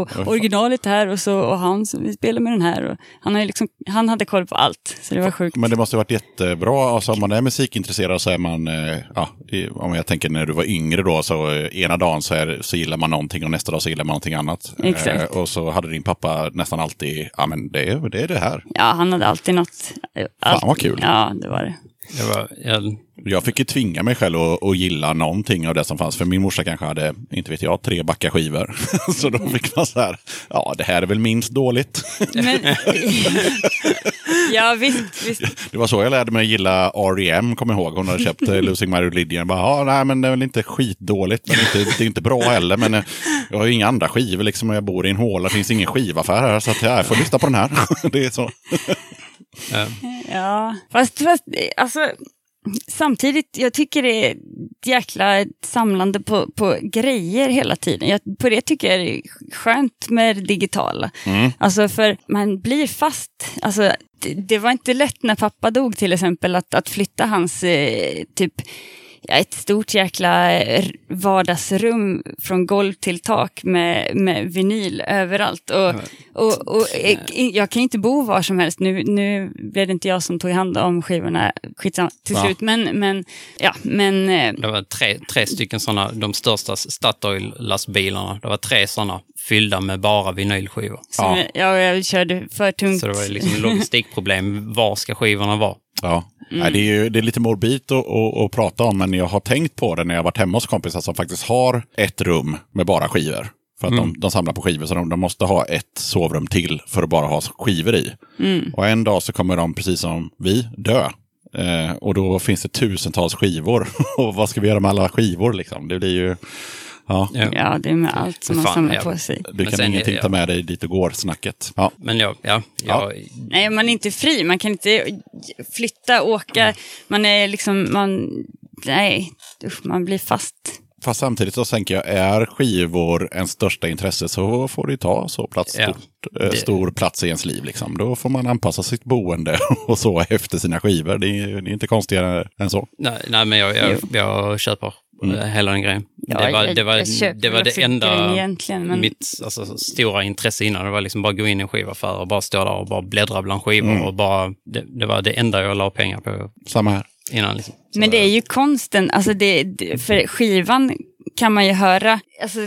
och, och originalet här och, så, och han som spelar med den här. Och han, ju liksom, han hade koll på allt, så det var sjukt. men det måste ha varit jättebra. Alltså, om man är musikintresserad så är man, eh, ja, om jag tänker när du var yngre då, så eh, ena dagen så, är, så gillar man någonting och nästa dag så gillar man någonting annat. Exakt. Eh, och så hade din pappa nästan alltid, ja men det, är- det är det här. Ja, han hade alltid något. Allt, vad kul. Ja, det var det. Det var, jag, Jag fick ju tvinga mig själv att, att gilla någonting av det som fanns. För min morsa kanske hade, inte vet jag, tre backar skivor. så då fick man så här, ja det här är väl minst dåligt. Men, ja, visst, visst. Det var så jag lärde mig att gilla R.E.M. kommer jag ihåg. Hon hade köpt eh, Losing My Religion. Bara, ja, nej, men det är väl inte skitdåligt, men inte, det är inte bra heller. Men eh, jag har ju inga andra skivor liksom. och Jag bor i en håla, det finns ingen skivaffär här. Så att, ja, jag får lyssna på den här. det är så. Ja, fast, fast alltså, samtidigt, jag tycker det är ett jäkla samlande på, på grejer hela tiden. Jag, på det tycker jag det är skönt med det digitala. Alltså för man blir fast. Alltså, det, det var inte lätt när pappa dog till exempel att, att flytta hans eh, typ ett stort jäkla eh, vardagsrum från golv till tak med, med vinyl överallt. Och, och, och, eh, jag kan inte bo var som helst. Nu, nu blev det inte jag som tog hand om skivorna skitsamma, till Va? slut. Men, men, ja, men eh, det var tre, tre stycken sådana, de största Statoil-lastbilarna. Det var tre sådana fyllda med bara vinylskivor. som, ja. jag körde för tungt. Så det var liksom logistikproblem. Var ska skivorna vara? Ja. Nej, det, är ju, det är lite morbid att, att, att prata om, men jag har tänkt på det när jag varit hemma hos kompisar som faktiskt har ett rum med bara skivor. För att de, de samlar på skivor, så de, de måste ha ett sovrum till för att bara ha skivor i. Och en dag så kommer de, precis som vi, dö. Eh, och då finns det tusentals skivor. och vad ska vi göra med alla skivor liksom? Det blir ju... Ja, Ja. Det är med allt som man samlar ja. på sig. du kan sen- ingenting ja. ta med dig dit och går, snacket. Ja. Men ja, ja, Ja. jag, Nej, man är inte fri. Man kan inte flytta, åka. Man är liksom, man, nej, usch, man blir fast. Fast samtidigt så tänker jag, är skivor ens största intresse så får det ju ta så plats, Ja. stort, eh, stor plats i ens liv. Liksom. Då får man anpassa sitt boende och så efter sina skivor. Det är, det är inte konstigare än så. nej, nej, men jag, jag, jag köper eh, hela den grejen. Ja, det var jag- det, var, jag det, var det enda, men- mitt alltså, stora intresse innan. Det var liksom bara gå in i en skivaffär och bara stå där och bara bläddra bland skivor. Mm. Och bara, det, det var det enda jag la pengar på Samma här. innan. Liksom. Men det är ju konsten, alltså det, för skivan kan man ju höra, alltså,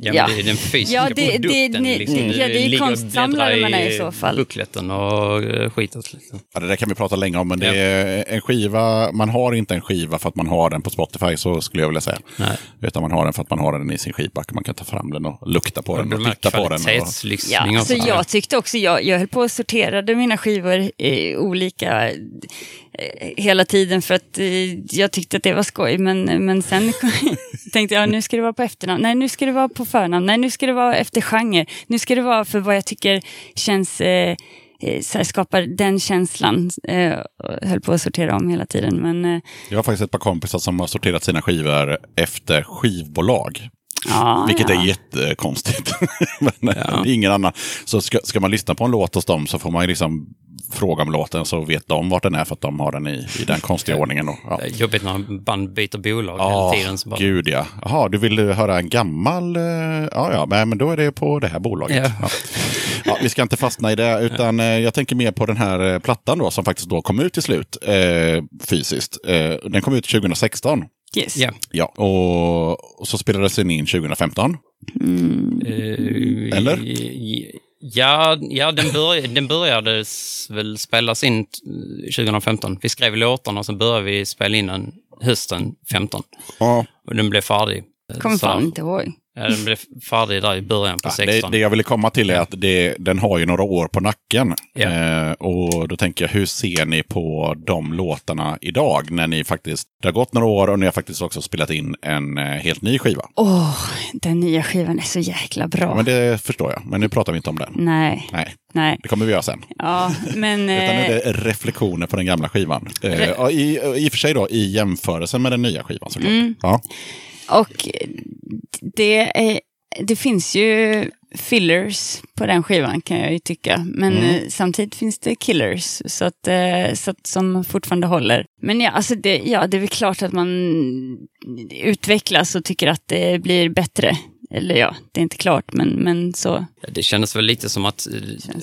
Ja, Ja. men det är den fysiska Ja, det- det- produkten. ni- liksom. ja, det är man är i så fall. bukleten och eh, skitet. Liksom. Ja, det där kan vi prata länge om, men det Ja. är en skiva, man har inte en skiva för att man har den på Spotify, så skulle jag vilja säga. Nej. Utan man har den för att man har den i sin skivback. Man kan ta fram den och lukta på den De och titta på den. Och... Ja, alltså jag tyckte också, jag, jag höll på och sorterade mina skivor i olika eh, hela tiden för att eh, jag tyckte att det var skoj. Men, men sen tänkte jag, nu ska det vara på efternamn, nej nu ska det vara på förnamn, nej nu ska det vara efter genre, nu ska det vara för vad jag tycker känns eh, eh, så här, skapar den känslan. Eh, och höll på att sortera om hela tiden. Men eh, Jag har faktiskt ett par kompisar som har sorterat sina skivor efter skivbolag. ja, Vilket ja. är jättekonstigt. Men eh, ingen annan. Så ska, ska man lyssna på en låt hos dem så får man liksom fråga om låten så vet de vart den är för att de har den i, i den konstiga ordningen. Och, ja. Det är Jobbigt när band byter bolag Ja, hela tiden. Så bara, gud ja. Jaha, du vill höra en gammal... eh, Ja, ja, men då är det på det här bolaget. Ja. Ja. Ja, vi ska inte fastna i det, utan eh, jag tänker mer på den här eh, plattan då, som faktiskt då kom ut till slut eh, fysiskt. Eh, den kom ut 2016. Yes. Ja. Ja, och, och så spelades den in 2015. Eh, Eller? Ja, ja den, börj den började väl spelas in t- 2015. Vi skrev låtarna och så började vi spela in den hösten 15. Ja, Och den blev färdig. Kommer fan inte ihåg. Ja, den blev färdig där i början på Ja, 16. det, det jag ville komma till är att det, den har ju några år på nacken. Ja. Eh, och då tänker jag, hur ser ni på de låtarna idag? När ni faktiskt, det har gått några år och ni har faktiskt också spelat in en eh, helt ny skiva. Åh, den nya skivan är så jäkla bra. Ja, men det förstår jag, men nu pratar vi inte om den. Nej, Nej, nej. det kommer vi göra sen. Ja, men... Utan nu eh, är det reflektioner på den gamla skivan. Eh, i, I och för sig då, i jämförelse med den nya skivan såklart. Mm. Ja. Och det, är, det finns ju fillers på den skivan kan jag ju tycka. Men Mm. eh, samtidigt finns det killers så att, eh, så att, som fortfarande håller. Men ja, alltså det, ja, det är väl klart att man utvecklas och tycker att det blir bättre. Eller ja, det är inte klart, men, men så. Det kändes väl lite som att eh,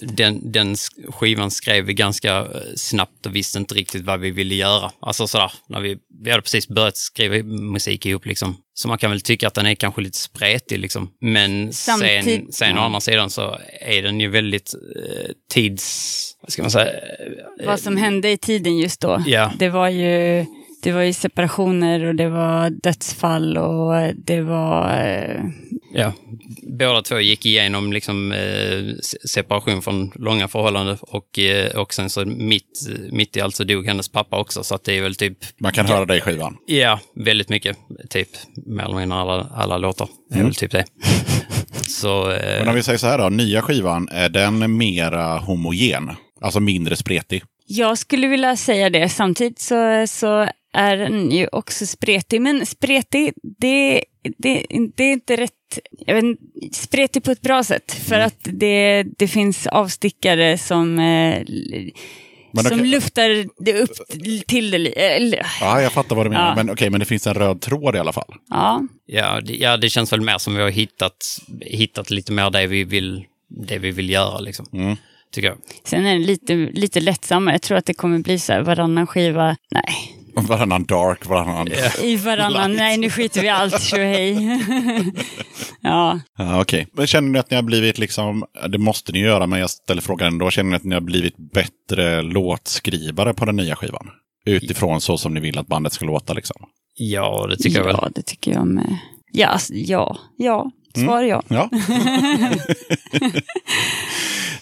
den, den sk- skivan skrev vi ganska eh, snabbt och visste inte riktigt vad vi ville göra. Alltså sådär, när vi, vi hade precis börjat skriva musik ihop liksom. Så man kan väl tycka att den är kanske lite spretig liksom. Men sen, Samtid- sen å ja. andra sidan så är den ju väldigt eh, tids... Vad ska man säga? Eh, Vad som hände i tiden just då. Ja. Det var ju... Det var ju separationer och det var dödsfall och det var... eh, Ja, båda två gick igenom liksom, eh, se- separation från långa förhållanden och, eh, och sen så mitt, mitt i allt så dog hennes pappa också. Så att det är väl typ, Man kan höra det i skivan. ja, väldigt mycket. Typ mer eller mindre alla, alla låtar. är väl typ det. så, eh, Men om vi säger så här då, nya skivan, är den mera homogen? Alltså mindre spretig? Jag skulle vilja säga det. Samtidigt så, så är den ju också spretig. Men spretig, det, det, det är inte rätt... Jag vet, spretig på ett bra sätt. För att det, det finns avstickare som, eh, Men som okej. luftar det upp till det. Ja, jag fattar vad du menar. Ja. Men okej, men det finns en röd tråd i alla fall. ja, ja, det, ja, det känns väl mer som vi har hittat, hittat lite mer det vi vill, det vi vill göra. Liksom. Mm. Tycker jag. sen är det lite, lite lättsammare. Jag tror att det kommer bli så här varannan skiva. Nej, Varannan dark, varannan... i varannan. Light. Nej, nu skiter vi i allt. Tjohej. ja. Ja, okej. Men känner ni att ni har blivit liksom, det måste ni göra, men jag ställer frågan ändå, känner ni att ni har blivit bättre låtskrivare på den nya skivan? Utifrån så som ni vill att bandet ska låta liksom. Ja, det tycker jag väl. Ja, det tycker jag med. Ja, alltså, ja, ja. Svar ja. Ja.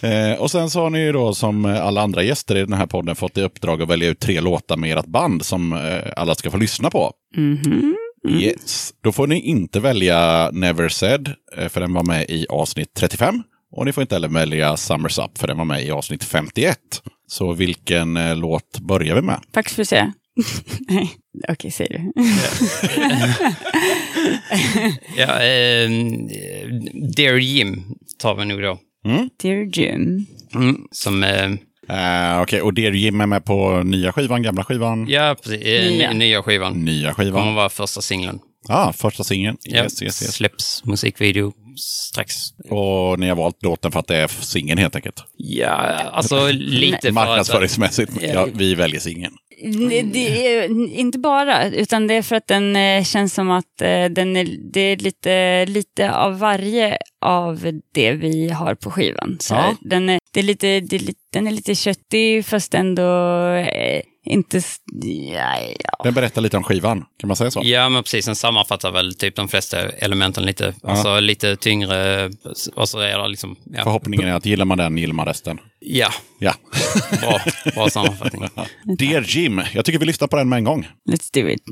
eh, och sen så har ni ju då som alla andra gäster i den här podden fått i uppdrag att välja ut tre låtar med ert band som eh, alla ska få lyssna på. Mhm. Yes. Då får ni inte välja Never Said, eh, för den var med i avsnitt 35. Och ni får inte heller välja Summers Up, för den var med i avsnitt 51. Så vilken låt börjar vi med? Tack för att säga. Nej, okej, säg du. Ja, eh, Dear Jim tar vi nog då. Dear Jim. Som, eh, Eh, Okej, och Dear Jim är med på nya skivan, gamla skivan? ja, precis. Eh, Nya. nya. nya skivan. Nya Kommer skivan. vara första singeln. Ja, ah, första singeln. Ja, Yes, yes, yes. Släpps musikvideo strax. Och ni har valt låten för att det är singeln helt enkelt. Ja, alltså lite för att... Marknadsföringsmässigt. Ja, vi väljer singeln. Mm. Det, inte bara, utan det är för att den eh, känns som att eh, den är, det är lite, lite av varje av det vi har på skivan. Så ja. den, är, det är lite, det är, den är lite köttig fast ändå eh, inte... Ja, ja. Den berättar lite om skivan, kan man säga så? Ja, men precis. Den sammanfattar väl typ de flesta elementen lite. Ja. Alltså lite tyngre. Och så är det liksom, ja. Förhoppningen är att gillar man den, gillar man resten. Ja. Ja. bra, bra sammanfattning. Dear Jim, jag tycker vi lyssnar på den med en gång. Let's do it.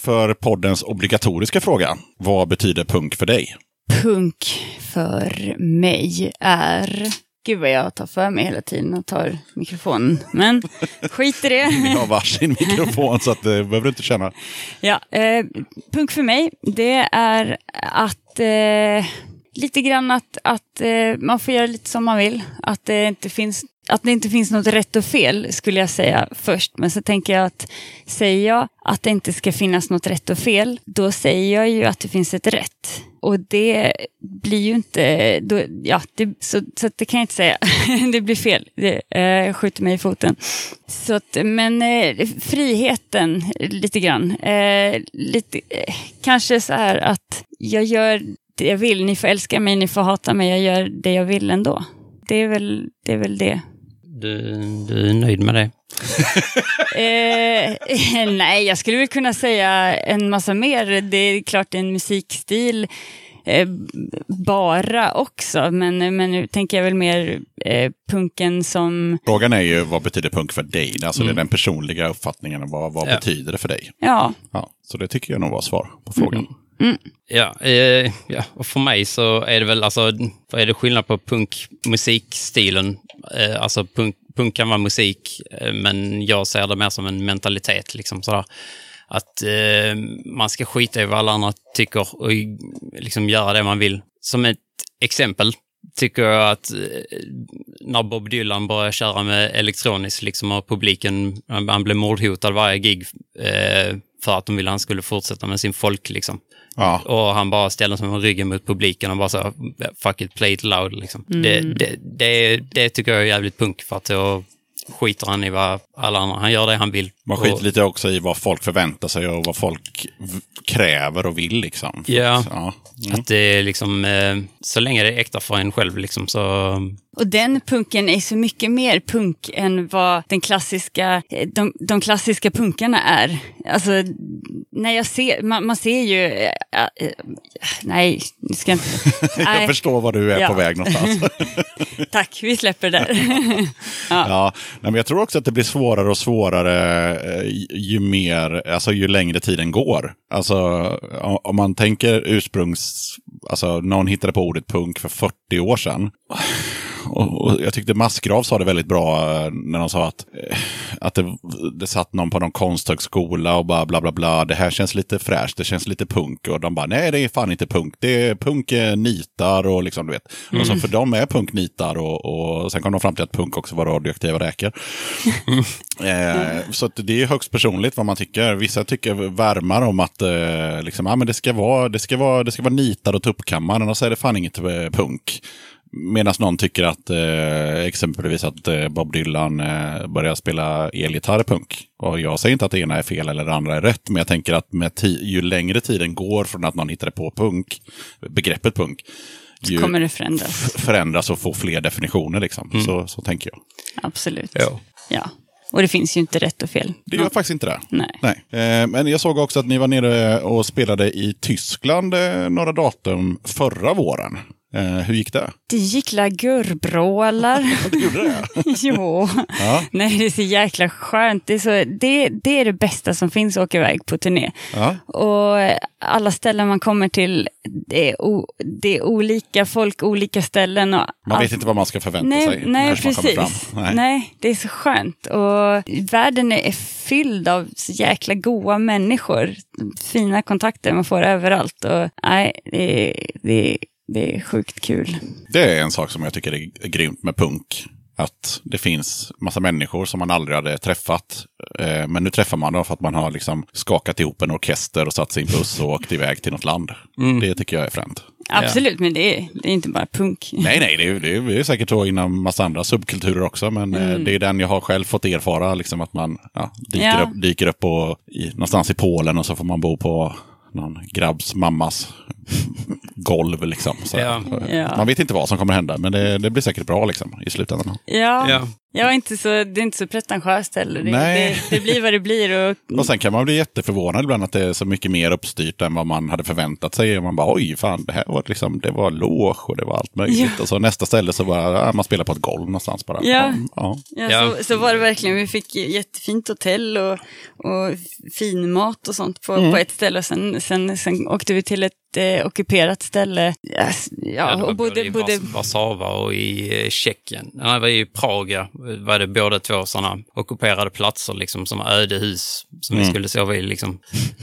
för poddens obligatoriska fråga. Vad betyder punk för dig? Punk för mig är... Gud vad jag tar för mig hela tiden och tar mikrofonen. Men skit i det. Vi har varsin mikrofon så att det behöver du inte känna. Ja, eh, punk för mig, det är att... Eh, lite grann att, att eh, man får göra lite som man vill. Att det inte finns att det inte finns något rätt och fel skulle jag säga först. Men så tänker jag att säger jag att det inte ska finnas något rätt och fel, då säger jag ju att det finns ett rätt. Och det blir ju inte, då, ja, det, så, så det kan jag inte säga. det blir fel. Det eh, skjuter mig i foten. Så att, men eh, friheten lite grann. Eh, lite, eh, kanske så här att jag gör det jag vill. Ni får älska mig, ni får hata mig. Jag gör det jag vill ändå. Det är väl det. Är väl det. Du, du är nöjd med det? Eh, nej, jag skulle väl kunna säga en massa mer. Det är klart en musikstil eh, bara också, men, men nu tänker jag väl mer eh, punken som, Frågan är ju vad betyder punk för dig? Alltså det är den personliga uppfattningen. Vad, vad Ja. betyder det för dig? ja, Ja, så det tycker jag nog var svar på frågan. Mm. Ja, eh, ja, och för mig så är det väl, alltså, vad är det skillnad på punkmusikstilen? Eh, alltså punk, punk kan vara musik, eh, men jag ser det mer som en mentalitet. Liksom, sådär. Att eh, man ska skita i vad alla andra tycker och liksom göra det man vill. Som ett exempel tycker jag att eh, när Bob Dylan började köra med elektroniskt liksom, och publiken, han blev mordhotad varje gig eh, för att de ville att han skulle fortsätta med sin folk. Liksom. Ja, Och han bara ställde sig med ryggen mot publiken och bara så fuck it, play it loud. Liksom. Det, det, det, det tycker jag är jävligt punk för att då skiter han i vad alla andra, han gör det han vill. man skiter Och- lite också i vad folk förväntar sig och vad folk kräver och vill. Liksom. Ja. ja. Mm. Att det är liksom, eh, så länge det är äkta för en själv liksom så... och den punken är så mycket mer punk än vad den klassiska, eh, de, de klassiska punkarna är. Alltså, när jag ser, man, man ser ju, eh, nej, nu ska jag inte, Jag förstår var du är Ja. på väg någonstans. tack, vi släpper det där. Ja, nej, men jag tror också att det blir svårare och svårare eh, ju mer, alltså ju längre tiden går. Alltså om man tänker ursprungs, alltså någon hittade på ordet punk för 40 år sedan. Och, och jag tyckte Massgrav sa det väldigt bra eh, när de sa att, eh, att det, det satt någon på någon konsthögskola och bara bla bla bla. Det här känns lite fräscht, det känns lite punk. Och de bara, nej det är fan inte punk. Det är punk är nitar och liksom du vet. Och så för dem är punk nitar och, och sen kom de fram till att punk också var radioaktiva räkor. eh, så det är högst personligt vad man tycker. Vissa tycker värmar om att eh, liksom, ah, men det, ska vara, det, ska vara, det ska vara nitar och tuppkammare, annars är det fan inget eh, punk. Medan någon tycker att eh, exempelvis att eh, Bob Dylan eh, börjar spela elgitarr punk. Och jag säger inte att det ena är fel eller det andra är rätt, men jag tänker att med ju längre tiden går från att någon hittade på punk, begreppet punk, ju Kommer det förändras, förändras och får fler definitioner. Liksom. Så, så tänker jag. absolut. Ja. Ja, och det finns ju inte rätt och fel. Det gör faktiskt inte det. Nej. Eh, men jag såg också att ni var nere och spelade i Tyskland eh, några datum förra våren. Eh, hur gick det? Det gick la gurrbrålar. Du gjorde det? jo. Ja. Nej, det är så jäkla skönt. Det är, så, det, det är det bästa som finns att åka iväg på turné. Ja. Och alla ställen man kommer till, det är, o, det är olika folk, olika ställen. Och Man allt- vet inte vad man ska förvänta Nej, sig. nej förrän man kommer precis. fram. Nej. Nej. det är så skönt. Och världen är fylld av så jäkla goa människor. Fina kontakter man får överallt. Och, nej, det, det, det är sjukt kul. Det är en sak som jag tycker är grymt med punk. Att det finns massa människor som man aldrig hade träffat. Eh, men nu träffar man dem för att man har liksom skakat ihop en orkester och satt sin buss och åkt iväg till något land. Det tycker jag är fränt. Absolut, men det är, det är inte bara punk. Nej, nej, det är, det är, det är säkert så inom massa andra subkulturer också. Men eh, det är den jag har själv fått erfara. Liksom att man ja, dyker, Ja. upp, dyker upp på, i, någonstans i Polen och så får man bo på någon grabbs mammas golv. Liksom. Så, Ja. Ja. Man vet inte vad som kommer hända, men det, det blir säkert bra liksom, i slutändan. Ja, Ja. Jag är inte så, det är inte så pretentiöst heller. Det, Nej. det, det blir vad det blir. Och, Och sen kan man bli jätteförvånad ibland att det är så mycket mer uppstyrt än vad man hade förväntat sig. Och man bara oj, fan, det här var liksom, det var loge och det var allt möjligt. Ja. Och så nästa ställe så bara, ja, man spelar på ett golv någonstans bara. Ja. ja. ja, Ja. Så, så var det verkligen. Vi fick jättefint hotell och, och fin mat och sånt på, på ett ställe. Och sen, sen, sen åkte vi till ett eh, ockuperat ställe. Yes, Ja, Ja, och både, i Warszawa och i eh, Tjeckien. Ja, det var i Prag, ja. var det båda två sådana ockuperade platser, liksom, som öde hus som vi skulle sova i. Liksom.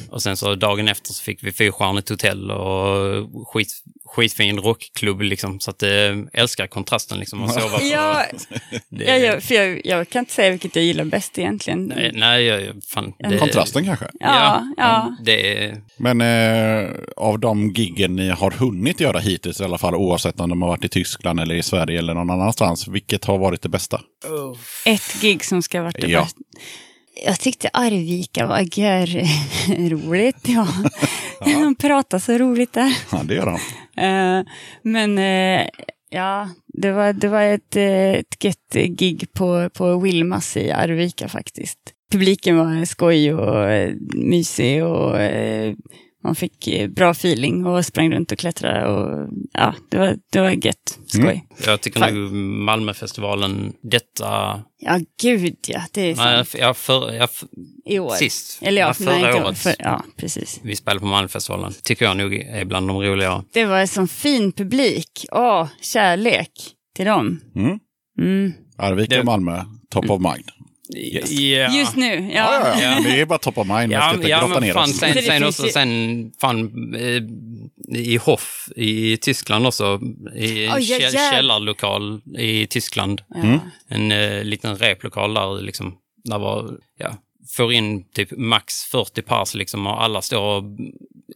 Och sen så dagen efter så fick vi fyrstjärnigt hotell och skit, skitfin rockklubb. Liksom, så att jag älskar kontrasten liksom, att sova ja, det, ja, ja, för jag, jag kan inte säga vilket jag gillar bäst egentligen. Nej, nej jag, fan, det, Kontrasten kanske. Ja, ja. Det är, Men eh, av de giggen ni har hunnit göra hittills i alla fall, oavsett om de har varit i Tyskland eller i Sverige eller någon annanstans, vilket har varit det bästa? Ett gig som ska ha varit det Ja. bästa. Jag tyckte Arvika var gör roligt. Ja. De pratar så roligt där. Ja, det gör han. Eh, men eh, ja, det var, det var ett, eh, ett gött gig på, på Wilmas i Arvika faktiskt. Publiken var skoj och mysig och man fick eh, bra feeling och sprang runt och klättrade och ja, det var, det var gött. Skoj. jag tycker Fan. nog Malmöfestivalen, detta... Ja, gud ja, det är Nej, jag, för, jag, I år. sist. Eller ja, förra nej, året. För, ja, precis. vi spelade på Malmöfestivalen. Tycker jag nog är bland de roligare. Det var en sån fin publik. Åh, kärlek till dem. Mm. Mm. Arvika Det- och Malmö, top of mind. Ja. Just nu, ja. Ja, ja, ja. Ja. Det är bara top of mind. Ja, ja grotta men ner fan, oss. sen, sen också, sen fan eh, i Hoff i Tyskland också, i en ja, käll- jäv- källarlokal i Tyskland. Ja. En eh, liten replokal där liksom, där var, ja, får in typ max 40 pers liksom och alla står och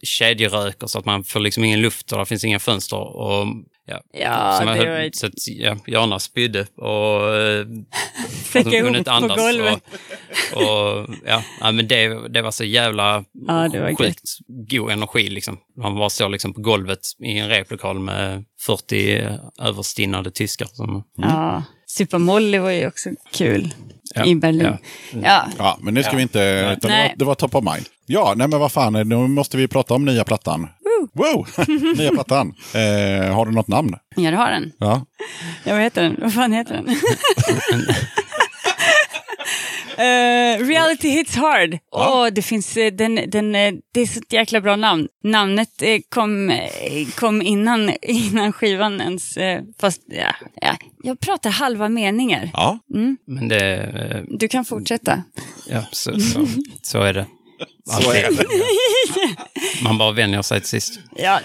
kedjeröker så att man får liksom ingen luft och det finns inga fönster. Och, ja, Ja, som jag det var- Så att, ja, Jana spydde och eh, Fläcka hon kunde på andas. golvet. Och, och, ja, men det, det var så jävla Ja, det var sjukt god energi. Liksom. Man var så liksom på golvet i en replokal med 40 överstinnade tyskar. Som, Ja. Super Molly var ju också kul Ja, i Berlin. ja. Ja. Ja, men nu ska vi inte... Utan det, Nej. var, det var top of mind. Ja, nej men vad fan, nu måste vi prata om nya plattan. Wow! nya plattan. Eh, har du något namn? ja, det har den. Ja. Ja, vad heter den? Vad fan heter den? Eh, reality hits hard. Åh, det finns eh, den, den, eh, det är så ett jäkla bra namn. Namnet kom, kom innan, innan skivan ens, fast ja, ja, jag pratar halva meningar. Ja. men det, Du kan fortsätta. ja, så, så, så är det. Så är det. Man bara vänjer sig till sist. Ja.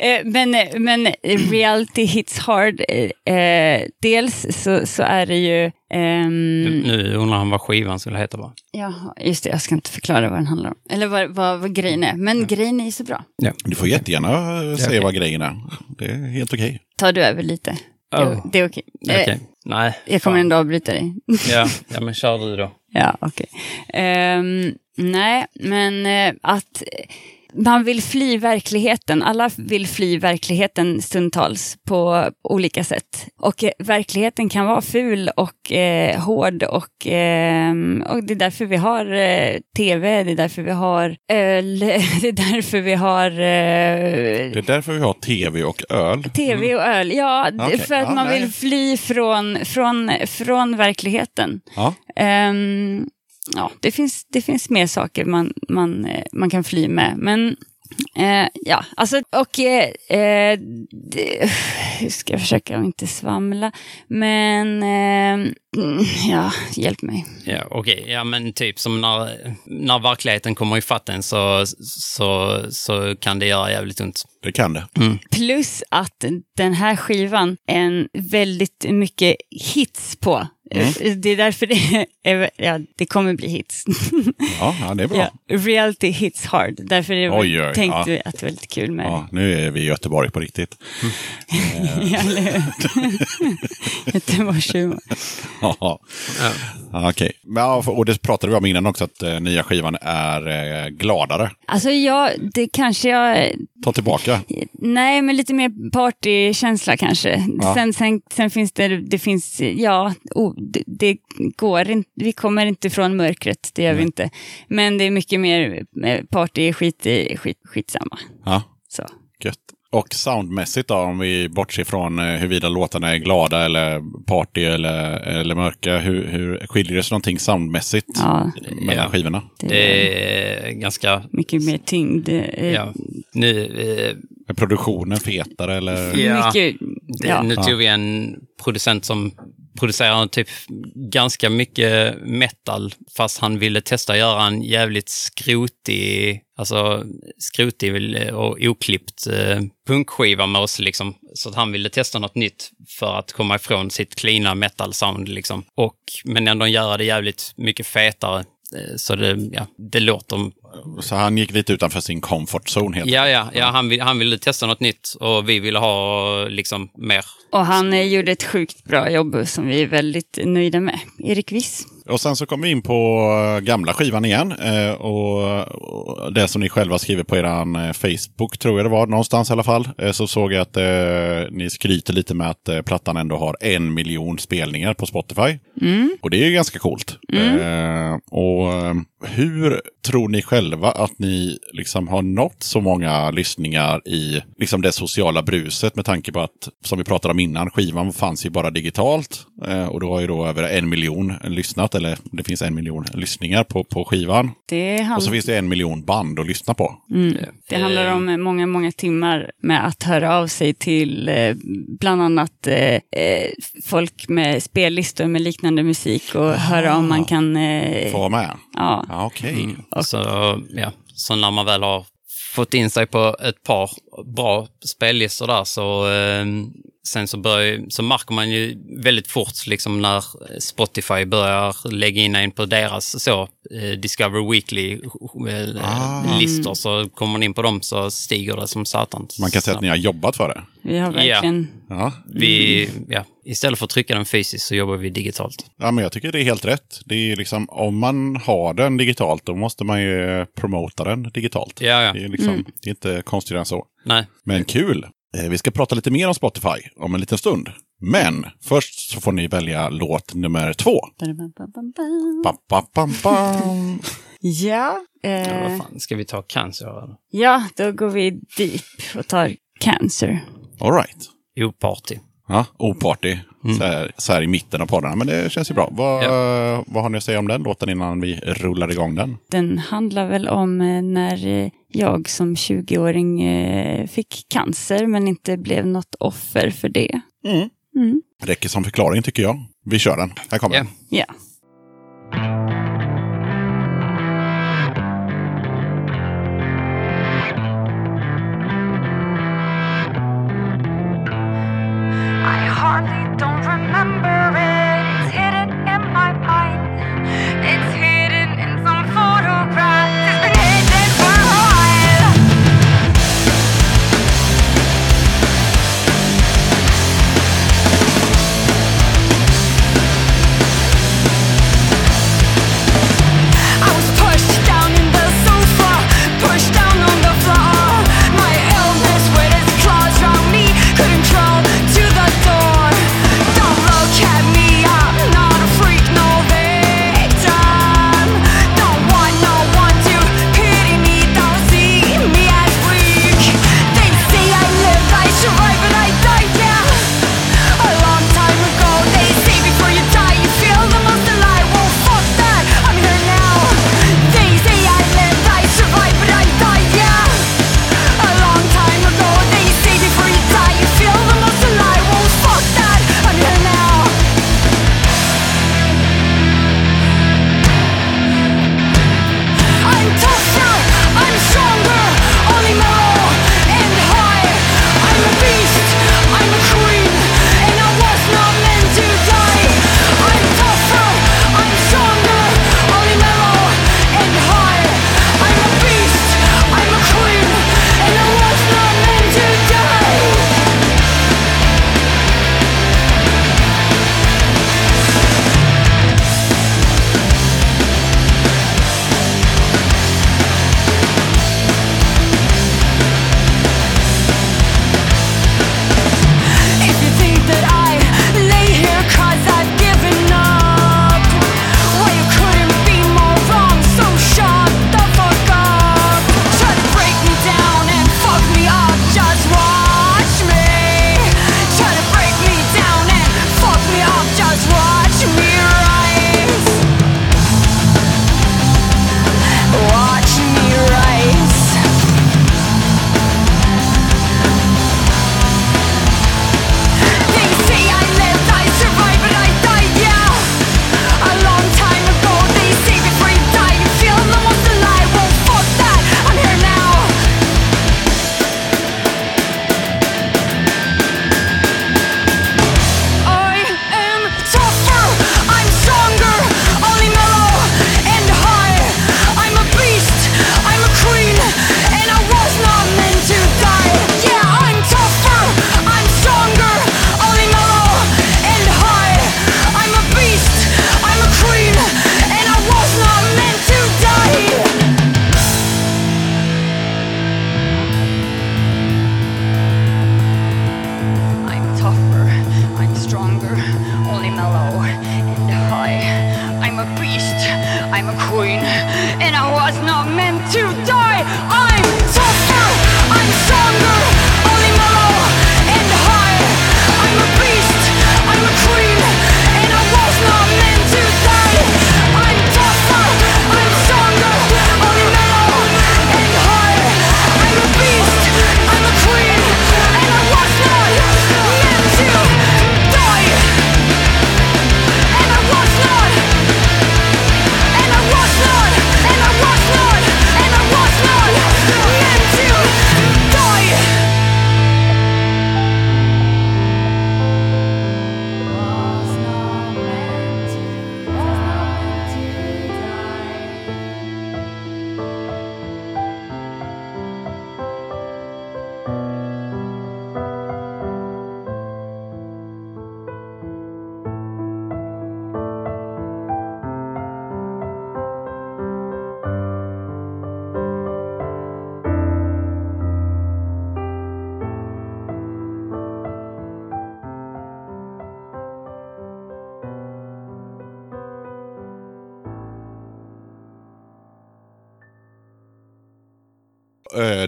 Eh, Men, eh, men reality hits hard. eh, dels så, så är det ju... ehm, Nu undrar han vad skivan skulle heta bara. ja, just det, jag ska inte förklara vad den handlar om. Eller vad, vad, vad grejen är. Men grejen är ju så bra. Ja. Du får jättegärna säga okej. vad grejen är. Det är helt okej. Tar du över lite? Oh. Det, är okej. Eh, Okej. Nej. Jag kommer fan. ändå avbryta dig. Ja, ja, men kör du då. ja, okej. Ehm, nej, men eh, att eh, man vill fly verkligheten. Alla vill fly verkligheten stundtals på olika sätt. Och eh, verkligheten kan vara ful och eh, hård och, ehm, och det är därför vi har eh, tv, det är därför vi har öl, det är därför vi har eh, Det är därför vi har tv och öl. tv och öl. Ja, Okej, för att ja, man nej. vill fly från, från, från verkligheten. Ja. Ehm, ja, det finns, det finns mer saker man, man, eh, man kan fly med. Men eh, ja, alltså och eh, eh, det, hur ska jag försöka att inte svamla? Men eh, mm, ja, hjälp mig. Ja, okej. Ja, men typ som när, när verkligheten kommer i fatten så, så, så kan det göra jävligt ont. Det kan det. Plus att den här skivan är en väldigt mycket hits på. Det är därför det, är, ja, det kommer bli hits. Ja, ja det är bra. Ja, reality hits hard. Därför är det Oj, oj, tänkte ja. vi att det var lite kul med Ja, nu är vi i Göteborg på riktigt. ja, eller hur? Göteborgshumor. Ja, Ja. ja, okej. Men, ja, Och det pratade vi om innan också, att eh, nya skivan är eh, gladare. Alltså jag, det kanske jag, Ta tillbaka. nej men lite mer partykänsla kanske. Ja. Sen, sen, sen finns det, det finns, ja, det, det går inte, vi kommer inte från mörkret, det gör vi inte. Men det är mycket mer eh, party, skit, i- skit, skitsamma. Ja, Så. gött. Och soundmässigt då, om vi bortser från eh, huruvida låtarna är glada eller party eller, eller mörka. Hur, hur skiljer det sig någonting soundmässigt Ja, mellan Ja. skivorna? det är ganska... mycket mer tyngd. eh, Ja, nu, eh, Är produktionen fetare eller? Ja. Mycket, det, ja. nu tog vi en producent som producerar typ ganska mycket metal, fast han ville testa att göra en jävligt skrotig, alltså skrotig och oklippt eh, punkskiva med oss liksom. Så att han ville testa något nytt för att komma ifrån sitt cleana metal-sound liksom. Och, men ändå göra det jävligt mycket fetare. Eh, så det, ja, det låter så han gick lite utanför sin comfort zone helt Ja, ja, ja han, vill, han ville testa något nytt och vi ville ha liksom mer. Och han eh, gjorde ett sjukt bra jobb som vi är väldigt nöjda med. Erik Wiss. Och sen så kom vi in på eh, gamla skivan igen. eh, Och det som ni själva skriver på er Facebook, tror jag det var, någonstans i alla fall. Eh, Så såg jag att eh, ni skryter lite med att eh, plattan ändå har en miljon spelningar på Spotify. Och det är ju ganska coolt. Eh, och eh, hur tror ni själva att ni liksom har nått så många lyssningar i liksom det sociala bruset med tanke på att, som vi pratade om innan, skivan fanns ju bara digitalt. Eh, och då har ju då över en miljon lyssnat, eller det finns en miljon lyssningar på, på skivan. Det, Och så hand, finns det en miljon band att lyssna på. det handlar om många, många timmar med att höra av sig till eh, bland annat eh, eh, folk med spellistor med liknande musik och höra om man kan... Eh, Få vara med. ja. Ja, okej. Så, ja, så när man väl har fått in sig på ett par bra spellistor där så eh, sen så, börjar, så märker man ju väldigt fort liksom när Spotify börjar lägga in en på deras så eh, Discover Weekly eh, listor så kommer man in på dem så stiger det som satan. Man kan säga att ni har jobbat för det. Vi har verkligen... Ja. Vi, ja, istället för att trycka den fysiskt så jobbar vi digitalt. ja, men jag tycker det är helt rätt. Det är liksom, om man har den digitalt, då måste man ju promota den digitalt. Ja, ja. Det är, liksom, det är inte konstigare än så. Nej, Men kul! Eh, Vi ska prata lite mer om Spotify om en liten stund. Men först så får ni välja låt nummer två. Ja, ja, eh, vad fan, ska vi ta cancer? eller? ja, då går vi deep och tar Cancer. All right. Oparty. Ja, oparty. Så, här, så här i mitten av poddarna. Men det känns ju bra. Vad, vad har ni att säga om den låten innan vi rullar igång den? Den handlar väl om eh, när jag som 20-åring eh, fick cancer men inte blev något offer för det. Räcker som förklaring tycker jag. Vi kör den. Här kommer Ja. den. Ja.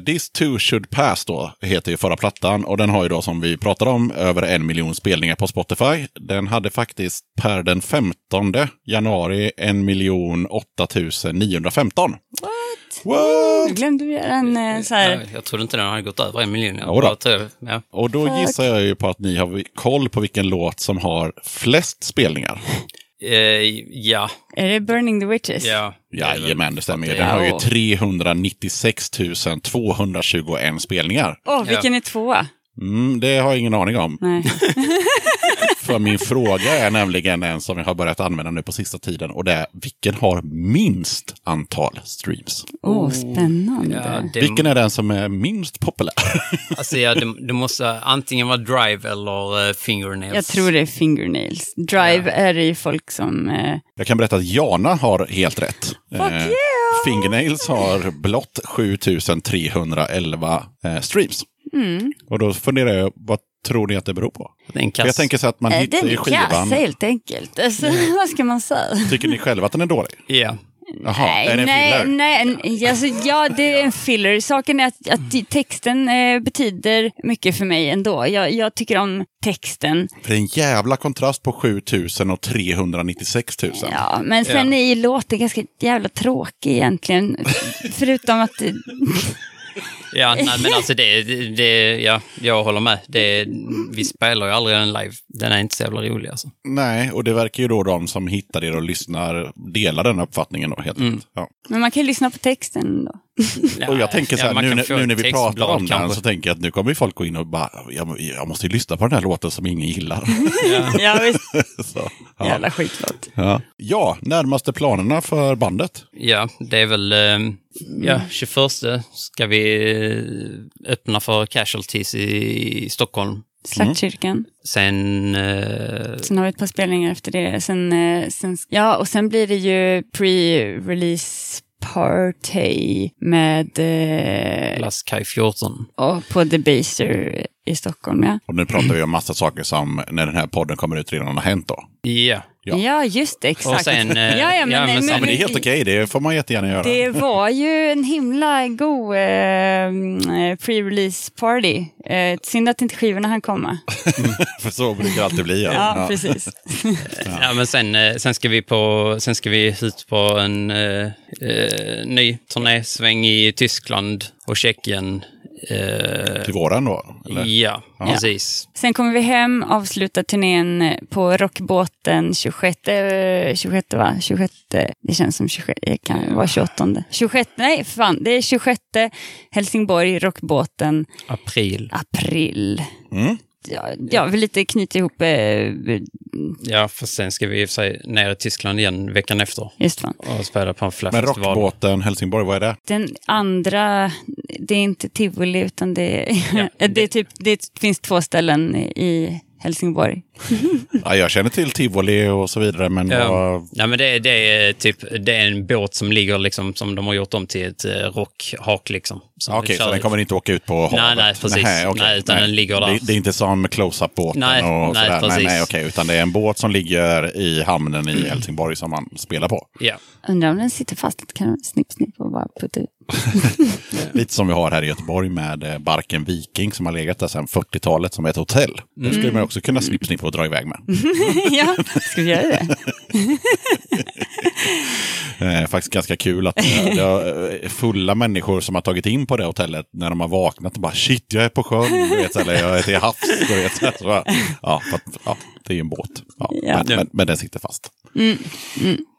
This too should pass då, heter ju förra plattan. Och den har ju då, som vi pratade om, över en miljon spelningar på Spotify. Den hade faktiskt per den 15 januari en miljon 8915. What? Nu What? glömde vi en eh, så här... Jag, jag trodde inte den hade gått över en miljon. Jag bara tror- ja. Och då gissar jag ju på att ni har koll på vilken låt som har flest spelningar. Eh, ja, Är det Burning the Witches? ja. Jajamän, det stämmer Den är- har ju Ja. 396 221 spelningar. Åh, vilken är tvåa? Mm, det har jag ingen aning om. För min fråga är nämligen en som jag har börjat använda nu på sista tiden. Och det är, vilken har minst antal streams? Åh, spännande. Ja, det, Vilken är den som är minst populär? Alltså, ja, det, det måste antingen vara Drive eller uh, Fingernails. Jag tror det är Fingernails. Drive är det ju folk som... Eh, Jag kan berätta att Jana har helt rätt. Fuck Eh, you! Fingernails har blott 7311 eh, streams. mm. Och då funderar jag, vad tror ni att det beror på? Det är en För jag tänker så att man Eh, hittar Den ju är kass skivan. helt enkelt. Alltså, vad ska man säga? Tycker ni själva att den är dålig? Ja. Jaha, är det en nej, filler? nej, nej alltså, ja, det är en filler. Saken är att, att texten eh, betyder mycket för mig ändå. Jag, jag tycker om texten. För det är en jävla kontrast på 7000 och 396 000. Ja, men sen Ja. är ju låten ganska jävla tråkig egentligen. Förutom att... Ja, nej, men alltså det, det, ja, jag håller med. Det, vi spelar ju aldrig den live. Den är inte så jävla rolig alltså. Nej, och det verkar ju då de som hittar det och lyssnar dela den uppfattningen då helt Mm. enkelt. Ja. Men man kan ju lyssna på texten då. Och jag tänker så här, man nu, nu när vi pratar om den kanske. så tänker jag att nu kommer ju folk gå in och bara, jag, jag måste ju lyssna på den här låten som ingen gillar. Ja, visst. så, ja. Jävla skitlåt. Ja. ja, närmaste planerna för bandet? Ja, det är väl... eh, Ja, 21 ska vi öppna för casualties i, Stockholm. Slaktkyrkan. Sen... eh, Sen har vi ett par spelningar efter det. Sen, eh, sen, ja, och sen blir det ju pre-release party med eh, Las Kaj 14. och på The Baser i Stockholm. Ja, Och nu pratar vi om massa saker som när den här podden kommer ut redan har hänt då. Ja. Ja. ja. just det. Exakt. Och sen, eh, ja, ja, men, ja, men men, sen- Ja, men det är helt okej, det får man jättegärna göra. Det var ju en himla god eh, eh, pre-release party. Eh, synd att inte skivorna hann komma. För så brukar det alltid bli. Ja, precis. Ja, men sen, eh, sen, ska vi på, sen ska vi ut på en eh, eh, ny turnésväng i Tyskland och Tjeckien. Eh, Till våren då? Eller? ja, precis. Sen kommer vi hem, avslutar turnén på Rockbåten 26, eh, 26 va? 26, det känns som 26, det kan vara 28. 26, nej fan, det är 26 Helsingborg, Rockbåten, April. april. Mm. Ja, ja, vi lite knyter ihop, eh, Ja, för sen ska vi i och för sig ner i Tyskland igen veckan efter just va. och spela på en Men rockbåten Helsingborg, vad är det? Den andra, det är inte tivoli utan det är, det är typ, det finns två ställen i Helsingborg. Ja, jag känner till tivoli och så vidare, men Ja. vad- Ja, men det, det, är typ, det är en båt som ligger liksom, som de har gjort om till ett eh, rockhak. Liksom, som Okej, kör- så den kommer inte åka ut på havet? Nej, nej, precis. okej. Nej, utan den ligger där. Det, det är inte som close-up-båten Nej, och nej, sådär. Nej, precis. nej, okej. Utan det är en båt som ligger i hamnen i Helsingborg som man spelar på. Ja. Undrar om den sitter fast. Kan man snipp, snipp och bara putta ut. Lite som vi har här i Göteborg med eh, Barken Viking som har legat där sedan 40-talet som ett hotell. Det skulle man också kunna snipp, snipp och dra iväg med. ja, ska vi göra det? Eh, faktiskt ganska kul att eh, det är fulla människor som har tagit in på det hotellet när de har vaknat och bara shit, jag är på sjön, du vet, eller jag är till havs. Du vet, så bara, ja, för att, ja, det är ju en båt. Ja, Ja. Men, men, men den sitter fast.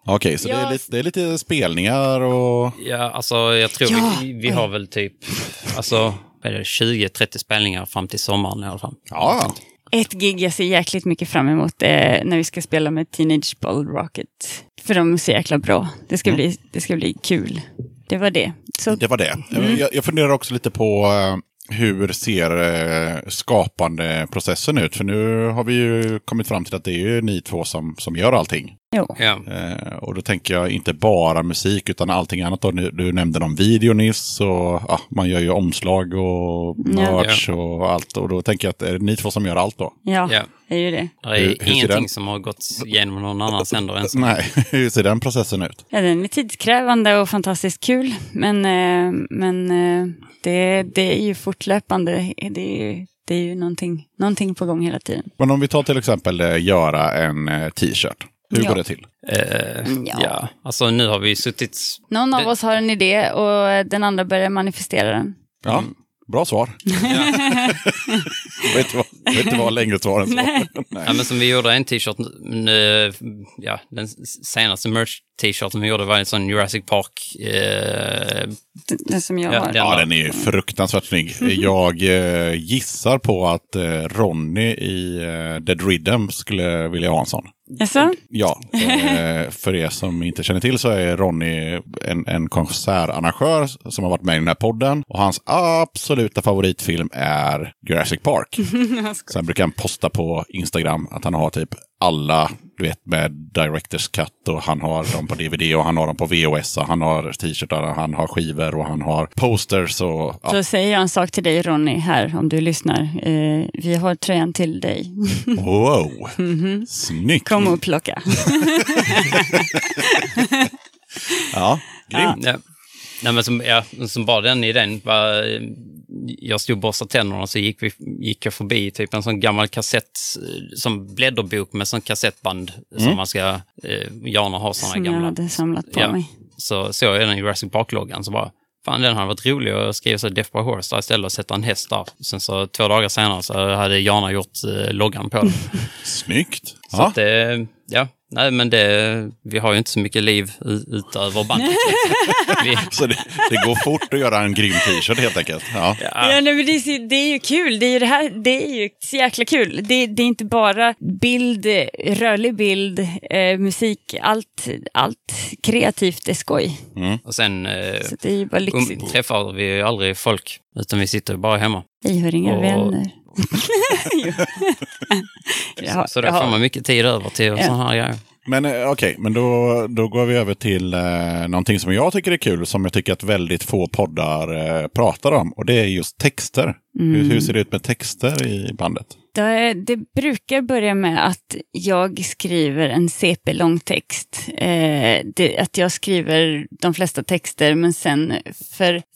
Okej, så det, är Ja. lite, det är lite spelningar och... Ja, alltså jag tror Ja. vi, vi har väl typ alltså, vad är det, 20-30 spelningar fram till sommaren i alla fall. Ja, Ett gig jag ser jäkligt mycket fram emot är när vi ska spela med Teenage Ball Rocket. För de är så jäkla bra. Det ska, bli, det ska bli kul. Det var det. Så det var det. Jag, jag funderar också lite på eh, hur ser eh, skapandeprocessen ut? För nu har vi ju kommit fram till att det är ju ni två som, som gör allting. Jo. Ja. Eh, och då tänker jag inte bara musik utan allting annat. Då. Du, du nämnde någon video nyss och ja, man gör ju omslag och merch och allt. Och då tänker jag att är det ni två som gör allt då? Ja, Ja. det är ju det. Det är Hur- hur ingenting den- som har gått genom någon annans händer än så. Nej, hur ser den processen ut? Ja, den är tidskrävande och fantastiskt kul. Men, eh, men eh, det, det är ju fortlöpande. Det är ju, det är ju någonting, någonting på gång hela tiden. Men om vi tar till exempel eh, göra en t-shirt. Hur Ja. går det till? Eh, Ja. ja. alltså nu har vi suttit... Någon av Det- oss har en idé och den andra börjar manifestera den. Ja, bra svar. Jag vet inte vad, jag vet inte vad längre svar än så. Nej. Ja, men som vi gjorde en t-shirt, ja, den senaste merch-t-shirten vi gjorde var en sån Jurassic Park. Eh, Den- Den som jag Ja, har. den- Ja, den är fruktansvärt snygg. Jag eh, gissar på att eh, Ronny i eh, Dead Rhythm skulle vilja ha en sån. Jaså? Ja, eh, för er som inte känner till så är Ronny en, en konsertarrangör som har varit med i den här podden. Och hans absoluta favoritfilm är Jurassic Park. Sen brukar han posta på Instagram att han har typ alla, du vet med Directors Cut och han har dem på DVD och han har dem på VHS och han har t-shirtar och han har skivor och han har posters och ja. Då säger jag en sak till dig Ronny här om du lyssnar. Eh, vi har tröjan till dig. Wow! Snyggt! Kom och plocka. Ja, grymt. ja. Nej, men som, ja, som bara den idén eh, jag stod och borstade tänderna och så gick, vi, gick jag förbi typ en sån gammal kassett, eh, som blädderbok med sån kassettband som man ska, eh, gärna ha såna Som jag gamla. hade samlat på Ja. mig. Så såg jag den Jurassic Park-loggan så bara, fan den hade varit rolig att skriva så Death by Horse där istället och sätta en häst där. Sen så två dagar senare så hade Jana gjort eh, loggan på den. Snyggt! Så Ja. att det, ja, nej men det, vi har ju inte så mycket liv utöver bandet. vi, Så det, det går fort att göra en grym t-shirt helt enkelt. Ja. Ja, nej, men det, det är ju kul. Det är ju, det här, det är ju så jäkla kul. Det, det är inte bara bild, rörlig bild, eh, musik. Allt, allt kreativt är skoj. och sen eh, Så det är ju bara lyxigt. um, träffar vi ju aldrig folk, utan vi sitter bara hemma. Vi har inga och- vänner. Jo. Ja, så då får man mycket tid över till Ja. sådana här grejer. Men eh, okej, men då, då går vi över till eh, någonting som jag tycker är kul, som jag tycker att väldigt få poddar eh, pratar om. Och det är just texter. Hur, hur ser det ut med texter i bandet? Det, det brukar börja med att jag skriver en CP-lång text. Eh, det, att jag skriver de flesta texter men sen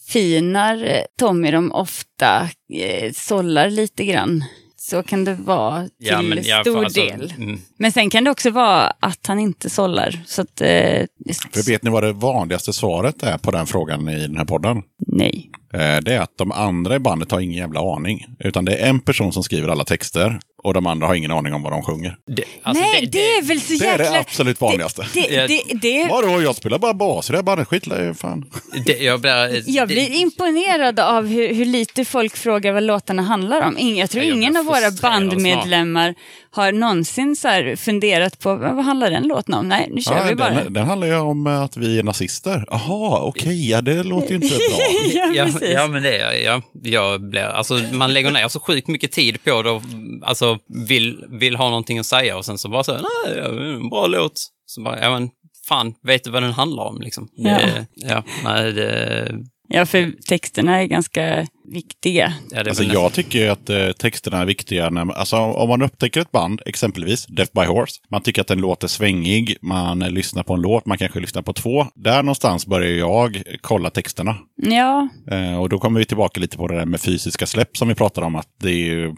förfinar Tommy dem ofta, eh, sållar lite grann. Så kan det vara till Ja, men, ja, stor alltså, del. mm, Men sen kan det också vara att han inte sållar. Så att, eh, För vet ni vad det vanligaste svaret är på den frågan i den här podden? nej. Eh, det är att de andra i bandet har ingen jävla aning. Utan det är en person som skriver alla texter och de andra har ingen aning om vad de sjunger. det, alltså, nej, det, är väl så Det är jäkla... det absolut vanligaste. Det, det, det, det, Vadå, jag spelar bara bas i det här bandet. Skit i- fan. det, jag blir, Jag det- blir imponerad av hur, hur lite folk frågar vad låtarna handlar om. Jag tror Ja, jag ingen av våra bandmedlemmar har någonsin så här funderat på vad handlar den låten om? Nej, nu kör vi bara. den, den handlar ju om eh, att vi är nazister. Jaha, okej, ja, det låter ju inte bra. ja, Ja, ja, men det är ja, jag blir, alltså man lägger ner så sjukt mycket tid på det och alltså vill, vill ha någonting att säga och sen så bara så, nej, ja, det är en bra låt. Så bara, ja men fan, vet du vad den handlar om liksom? Det, ja. nej, det, Ja, för texterna är ganska viktiga. ja, Alltså, väl jag tycker ju att eh, texterna är viktiga. När, man- alltså, om man upptäcker ett band, exempelvis Death by Horse, man tycker att en låt är svängig, man eh, lyssnar på en låt, man kanske lyssnar på två. Där någonstans börjar jag kolla texterna. Ja, Eh, och då kommer vi tillbaka lite på det där med fysiska släpp som vi pratade om. Att det är ju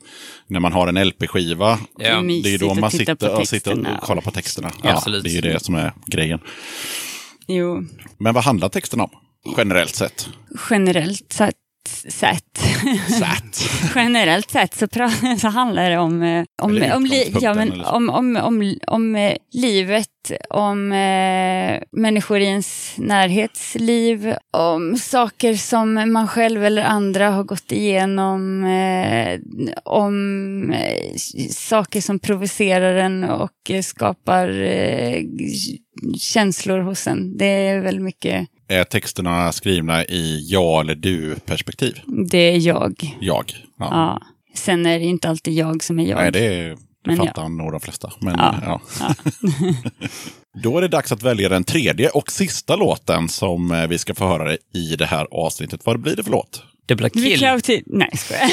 när man har en LP-skiva, Ja. det är då man sitter, och sitter texterna. och kollar på texterna. Ja, Ja, absolut. det är ju det som är grejen. jo. Men vad handlar texten om? Generellt sett. Generellt sett, sett. Sät. Generellt sett så, så handlar det om, eh, om, om, li- ja, men om, om, om, om eh, livet, om eh, människor i ens närhetsliv, om saker som man själv eller andra har gått igenom, eh, om eh, saker som provocerar en och skapar eh, känslor hos en. Det är väl mycket, Är texterna skrivna i ja eller du-perspektiv? det är jag. Jag. Ja. Ja. Sen är det inte alltid jag som är jag. Nej, det, det Men fattar nog de flesta. Men, Ja. ja. Då är det dags att välja den tredje och sista låten som eh, vi ska få höra i det här avsnittet. Vad blir det för låt? det blir Vi kill. till... Nej, skojar.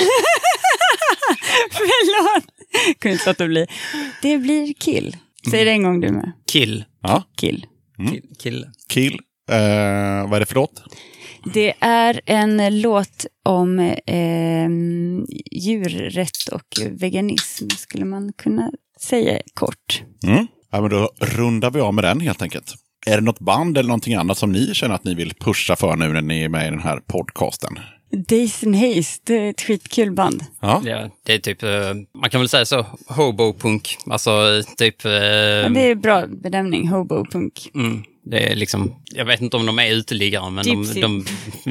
Förlåt. Kunde inte låta bli. Det blir kill. Säg det en gång du med. Kill. Ja, Kill. Kill. Kill. Kill. Eh, vad är det för låt? Det är en låt om eh, djurrätt och veganism, skulle man kunna säga kort. Mm. Ja, men då rundar vi av med den helt enkelt. Är det något band eller någonting annat som ni känner att ni vill pusha för nu när ni är med i den här podcasten? Days and Haze, det är ett skitkul band. Ja, Ja, det är typ, eh, man kan väl säga så, hobo-punk. Alltså typ, eh, Men det är bra benämning, hobopunk. mm, det är liksom, jag vet inte om de är uteliggare, men de, de,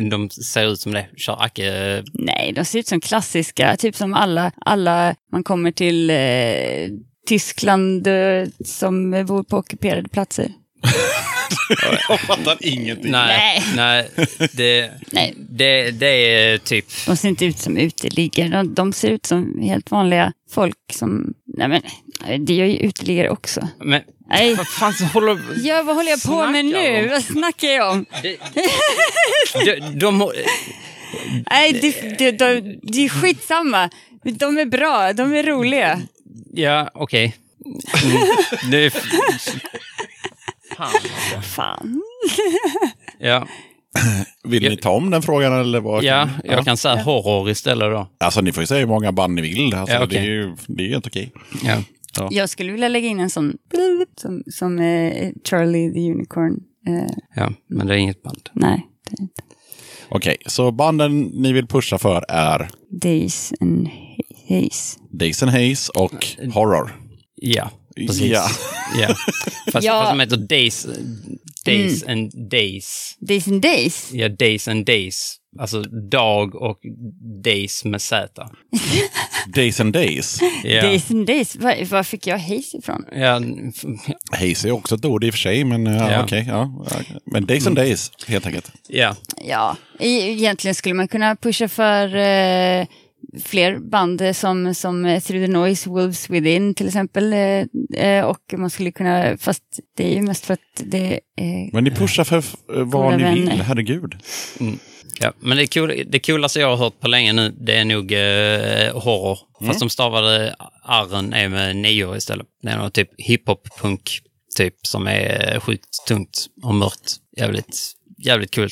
de ser ut som det. Kör Acke, Nej, de ser ut som klassiska, typ som alla, alla man kommer till eh, Tyskland eh, som bor på ockuperade platser. jag fattar ingenting. nej, nej, det, Nej. det, det är typ, De ser inte ut som uteliggare, de, de ser ut som helt vanliga folk som... Nej men, det gör ju uteliggare också. men Nej. vad fan så håller Ja, vad håller jag på med nu? om? Vad snackar jag om? de, de, har- Nej, det, det, det, det är skitsamma. De är bra, de är roliga. ja, okej. Mm, är, Fan. ja, Vill ni ta om den frågan eller vad? ja, jag kan säga horror istället då. Alltså ni får ju säga hur många band ni vill. Alltså, Ja, okej. Det är ju det är ju helt okej. Ja. Jag skulle vilja lägga in en sån som, som eh, Charlie the Unicorn. Eh, ja, men det är inget band. nej, det är inte. Okej, så banden ni vill pusha för är Days and Haze. Days and Haze och Horror. Ja, precis. Ja. Ja. Fast, Ja. fast de heter Days, days and Days. Days and Days? Ja, Days and Days. Alltså dag och Days med Z. Days and Days. Ja. Days and Days? Var, var fick jag Haze ifrån? Ja, Haze är också ett ord i och för sig, men ja, Ja. okej. ja. Men Days and Days, helt enkelt. ja. Ja, e- egentligen skulle man kunna pusha för eh, fler band som, som Through the Noise, Wolves Within till exempel. Eh, eh, och man skulle kunna, fast det är ju mest för att det är... Men ni pushar för vad ni vill, vänner. herregud. ja. Men det, cool, det coolaste jag har hört på länge nu, det är nog eh, horror. Fast de stavade arren är med nio istället. Det är nog typ hiphop-punk typ som är sjukt tungt och mörkt. Jävligt, jävligt kul.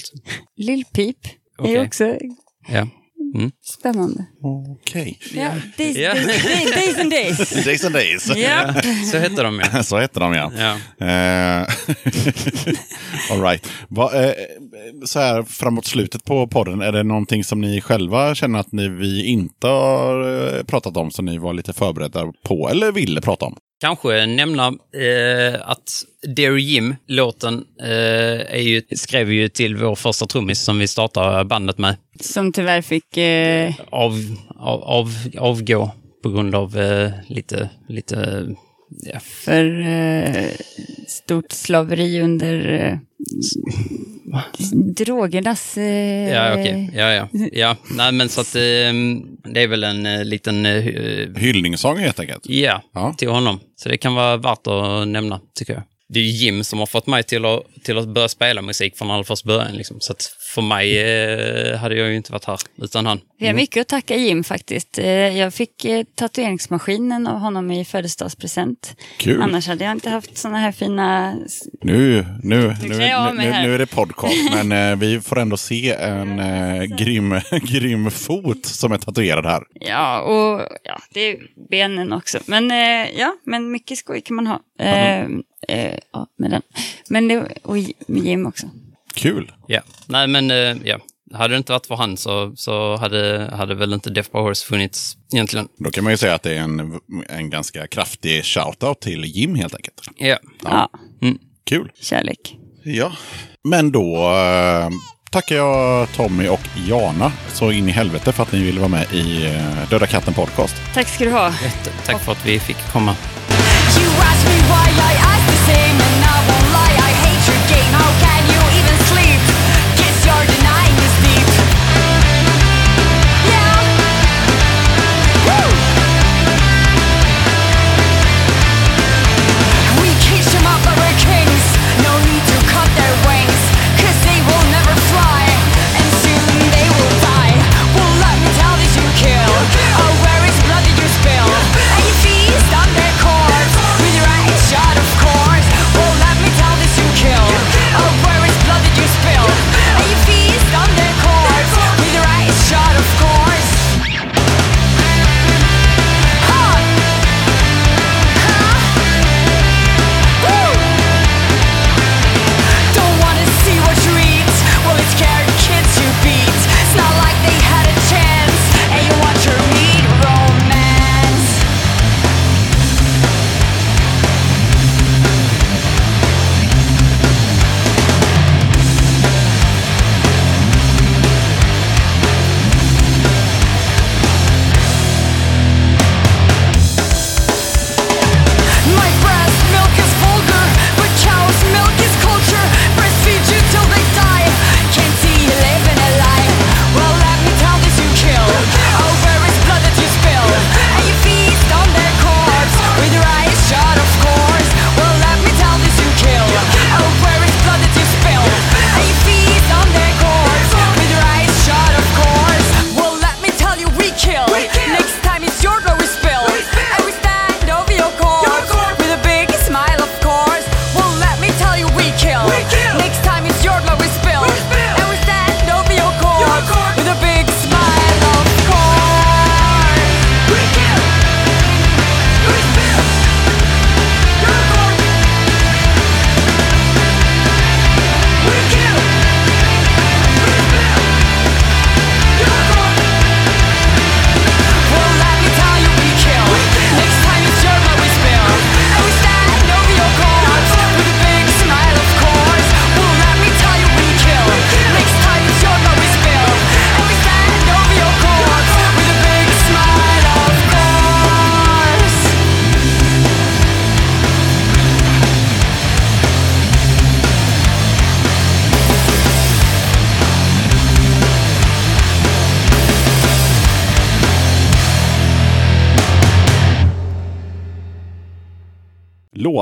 Lill Peep är också Ja. Mm. spännande. Okej. Ja, days, Ja. days, days, and Days. Days and Days. Ja. Så heter de ja. Så heter de ja. ja. Eh, All right. Va, eh, så här framåt slutet på podden, är det någonting som ni själva känner att ni, vi inte har eh, pratat om som ni var lite förberedda på eller ville prata om? Kanske nämna eh, att Dear Jim-låten eh, är ju, skrev ju till vår första trummis som vi startade bandet med. Som tyvärr fick... Eh, Av, av, av, avgå på grund av eh, lite, lite ja, För eh, stort slaveri under eh, drogernas... Eh, Ja, okej. Ja, ja. ja. Nej, men så att eh, det är väl en eh, liten... Eh, Hyllningssång helt enkelt. ja, Ja. till honom. Så det kan vara värt att nämna, tycker jag. Det är Jim som har fått mig till att, till att börja spela musik från allra första början. Liksom. Så att för mig eh, hade jag ju inte varit här utan han. Vi har mycket att tacka Jim faktiskt. Eh, Jag fick eh, tatueringsmaskinen av honom i födelsedagspresent. Kul. Annars hade jag inte haft såna här fina... Nu, nu, nu, nu, nu, är det podcast, men eh, vi får ändå se en eh, grym, grym fot som är tatuerad här. Ja, och ja, det är benen också. Men eh, ja, men mycket skoj kan man ha. Eh, eh, ja, med den. Men det, och med Jim också. Kul. Ja. Nej, men eh, ja. Hade det inte varit för han så, så hade, hade väl inte Death by Horse funnits egentligen. Då kan man ju säga att det är en, en ganska kraftig shoutout till Jim helt enkelt. Ja. Ja, Kul. kärlek. Ja. Men då eh, tackar jag Tommy och Jana så in i helvete för att ni ville vara med i eh, Döda katten podcast. Tack ska du ha. Jätte- Tack för att vi fick komma.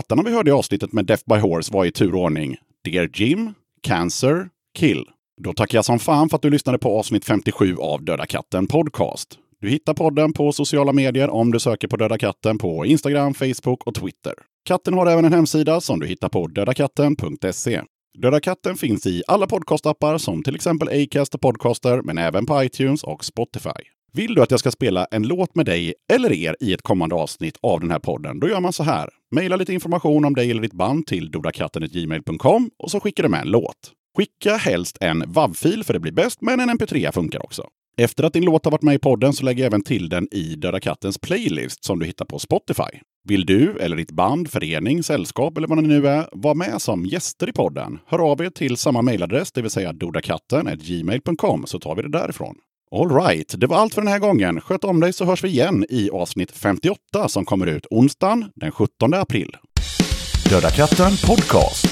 Låtarna vi hörde i avsnittet med Death by Horse var i turordning Dear Jim, Cancer, Kill. Då tackar jag som fan för att du lyssnade på avsnitt 57 av Döda katten Podcast. Du hittar podden på sociala medier om du söker på Döda katten på Instagram, Facebook och Twitter. Katten har även en hemsida som du hittar på dödakatten.se. Döda katten finns i alla podcastappar som till exempel Acast och Podcaster, men även på iTunes och Spotify. Vill du att jag ska spela en låt med dig eller er i ett kommande avsnitt av den här podden, då gör man så här. Maila lite information om dig eller ditt band till dodakatten.gmail.com och så skickar du med en låt. Skicka helst en WAV-fil för det blir bäst, men en MP3 funkar också. Efter att din låt har varit med i podden så lägger jag även till den i Döda Kattens playlist som du hittar på Spotify. Vill du eller ditt band, förening, sällskap eller vad det nu är vara med som gäster i podden? Hör av er till samma mejladress, det vill säga dodakatten gmail.com så tar vi det därifrån. All right, det var allt för den här gången. Sköt om dig så hörs vi igen i avsnitt 58 som kommer ut onsdagen den 17 april. Döda katten podcast.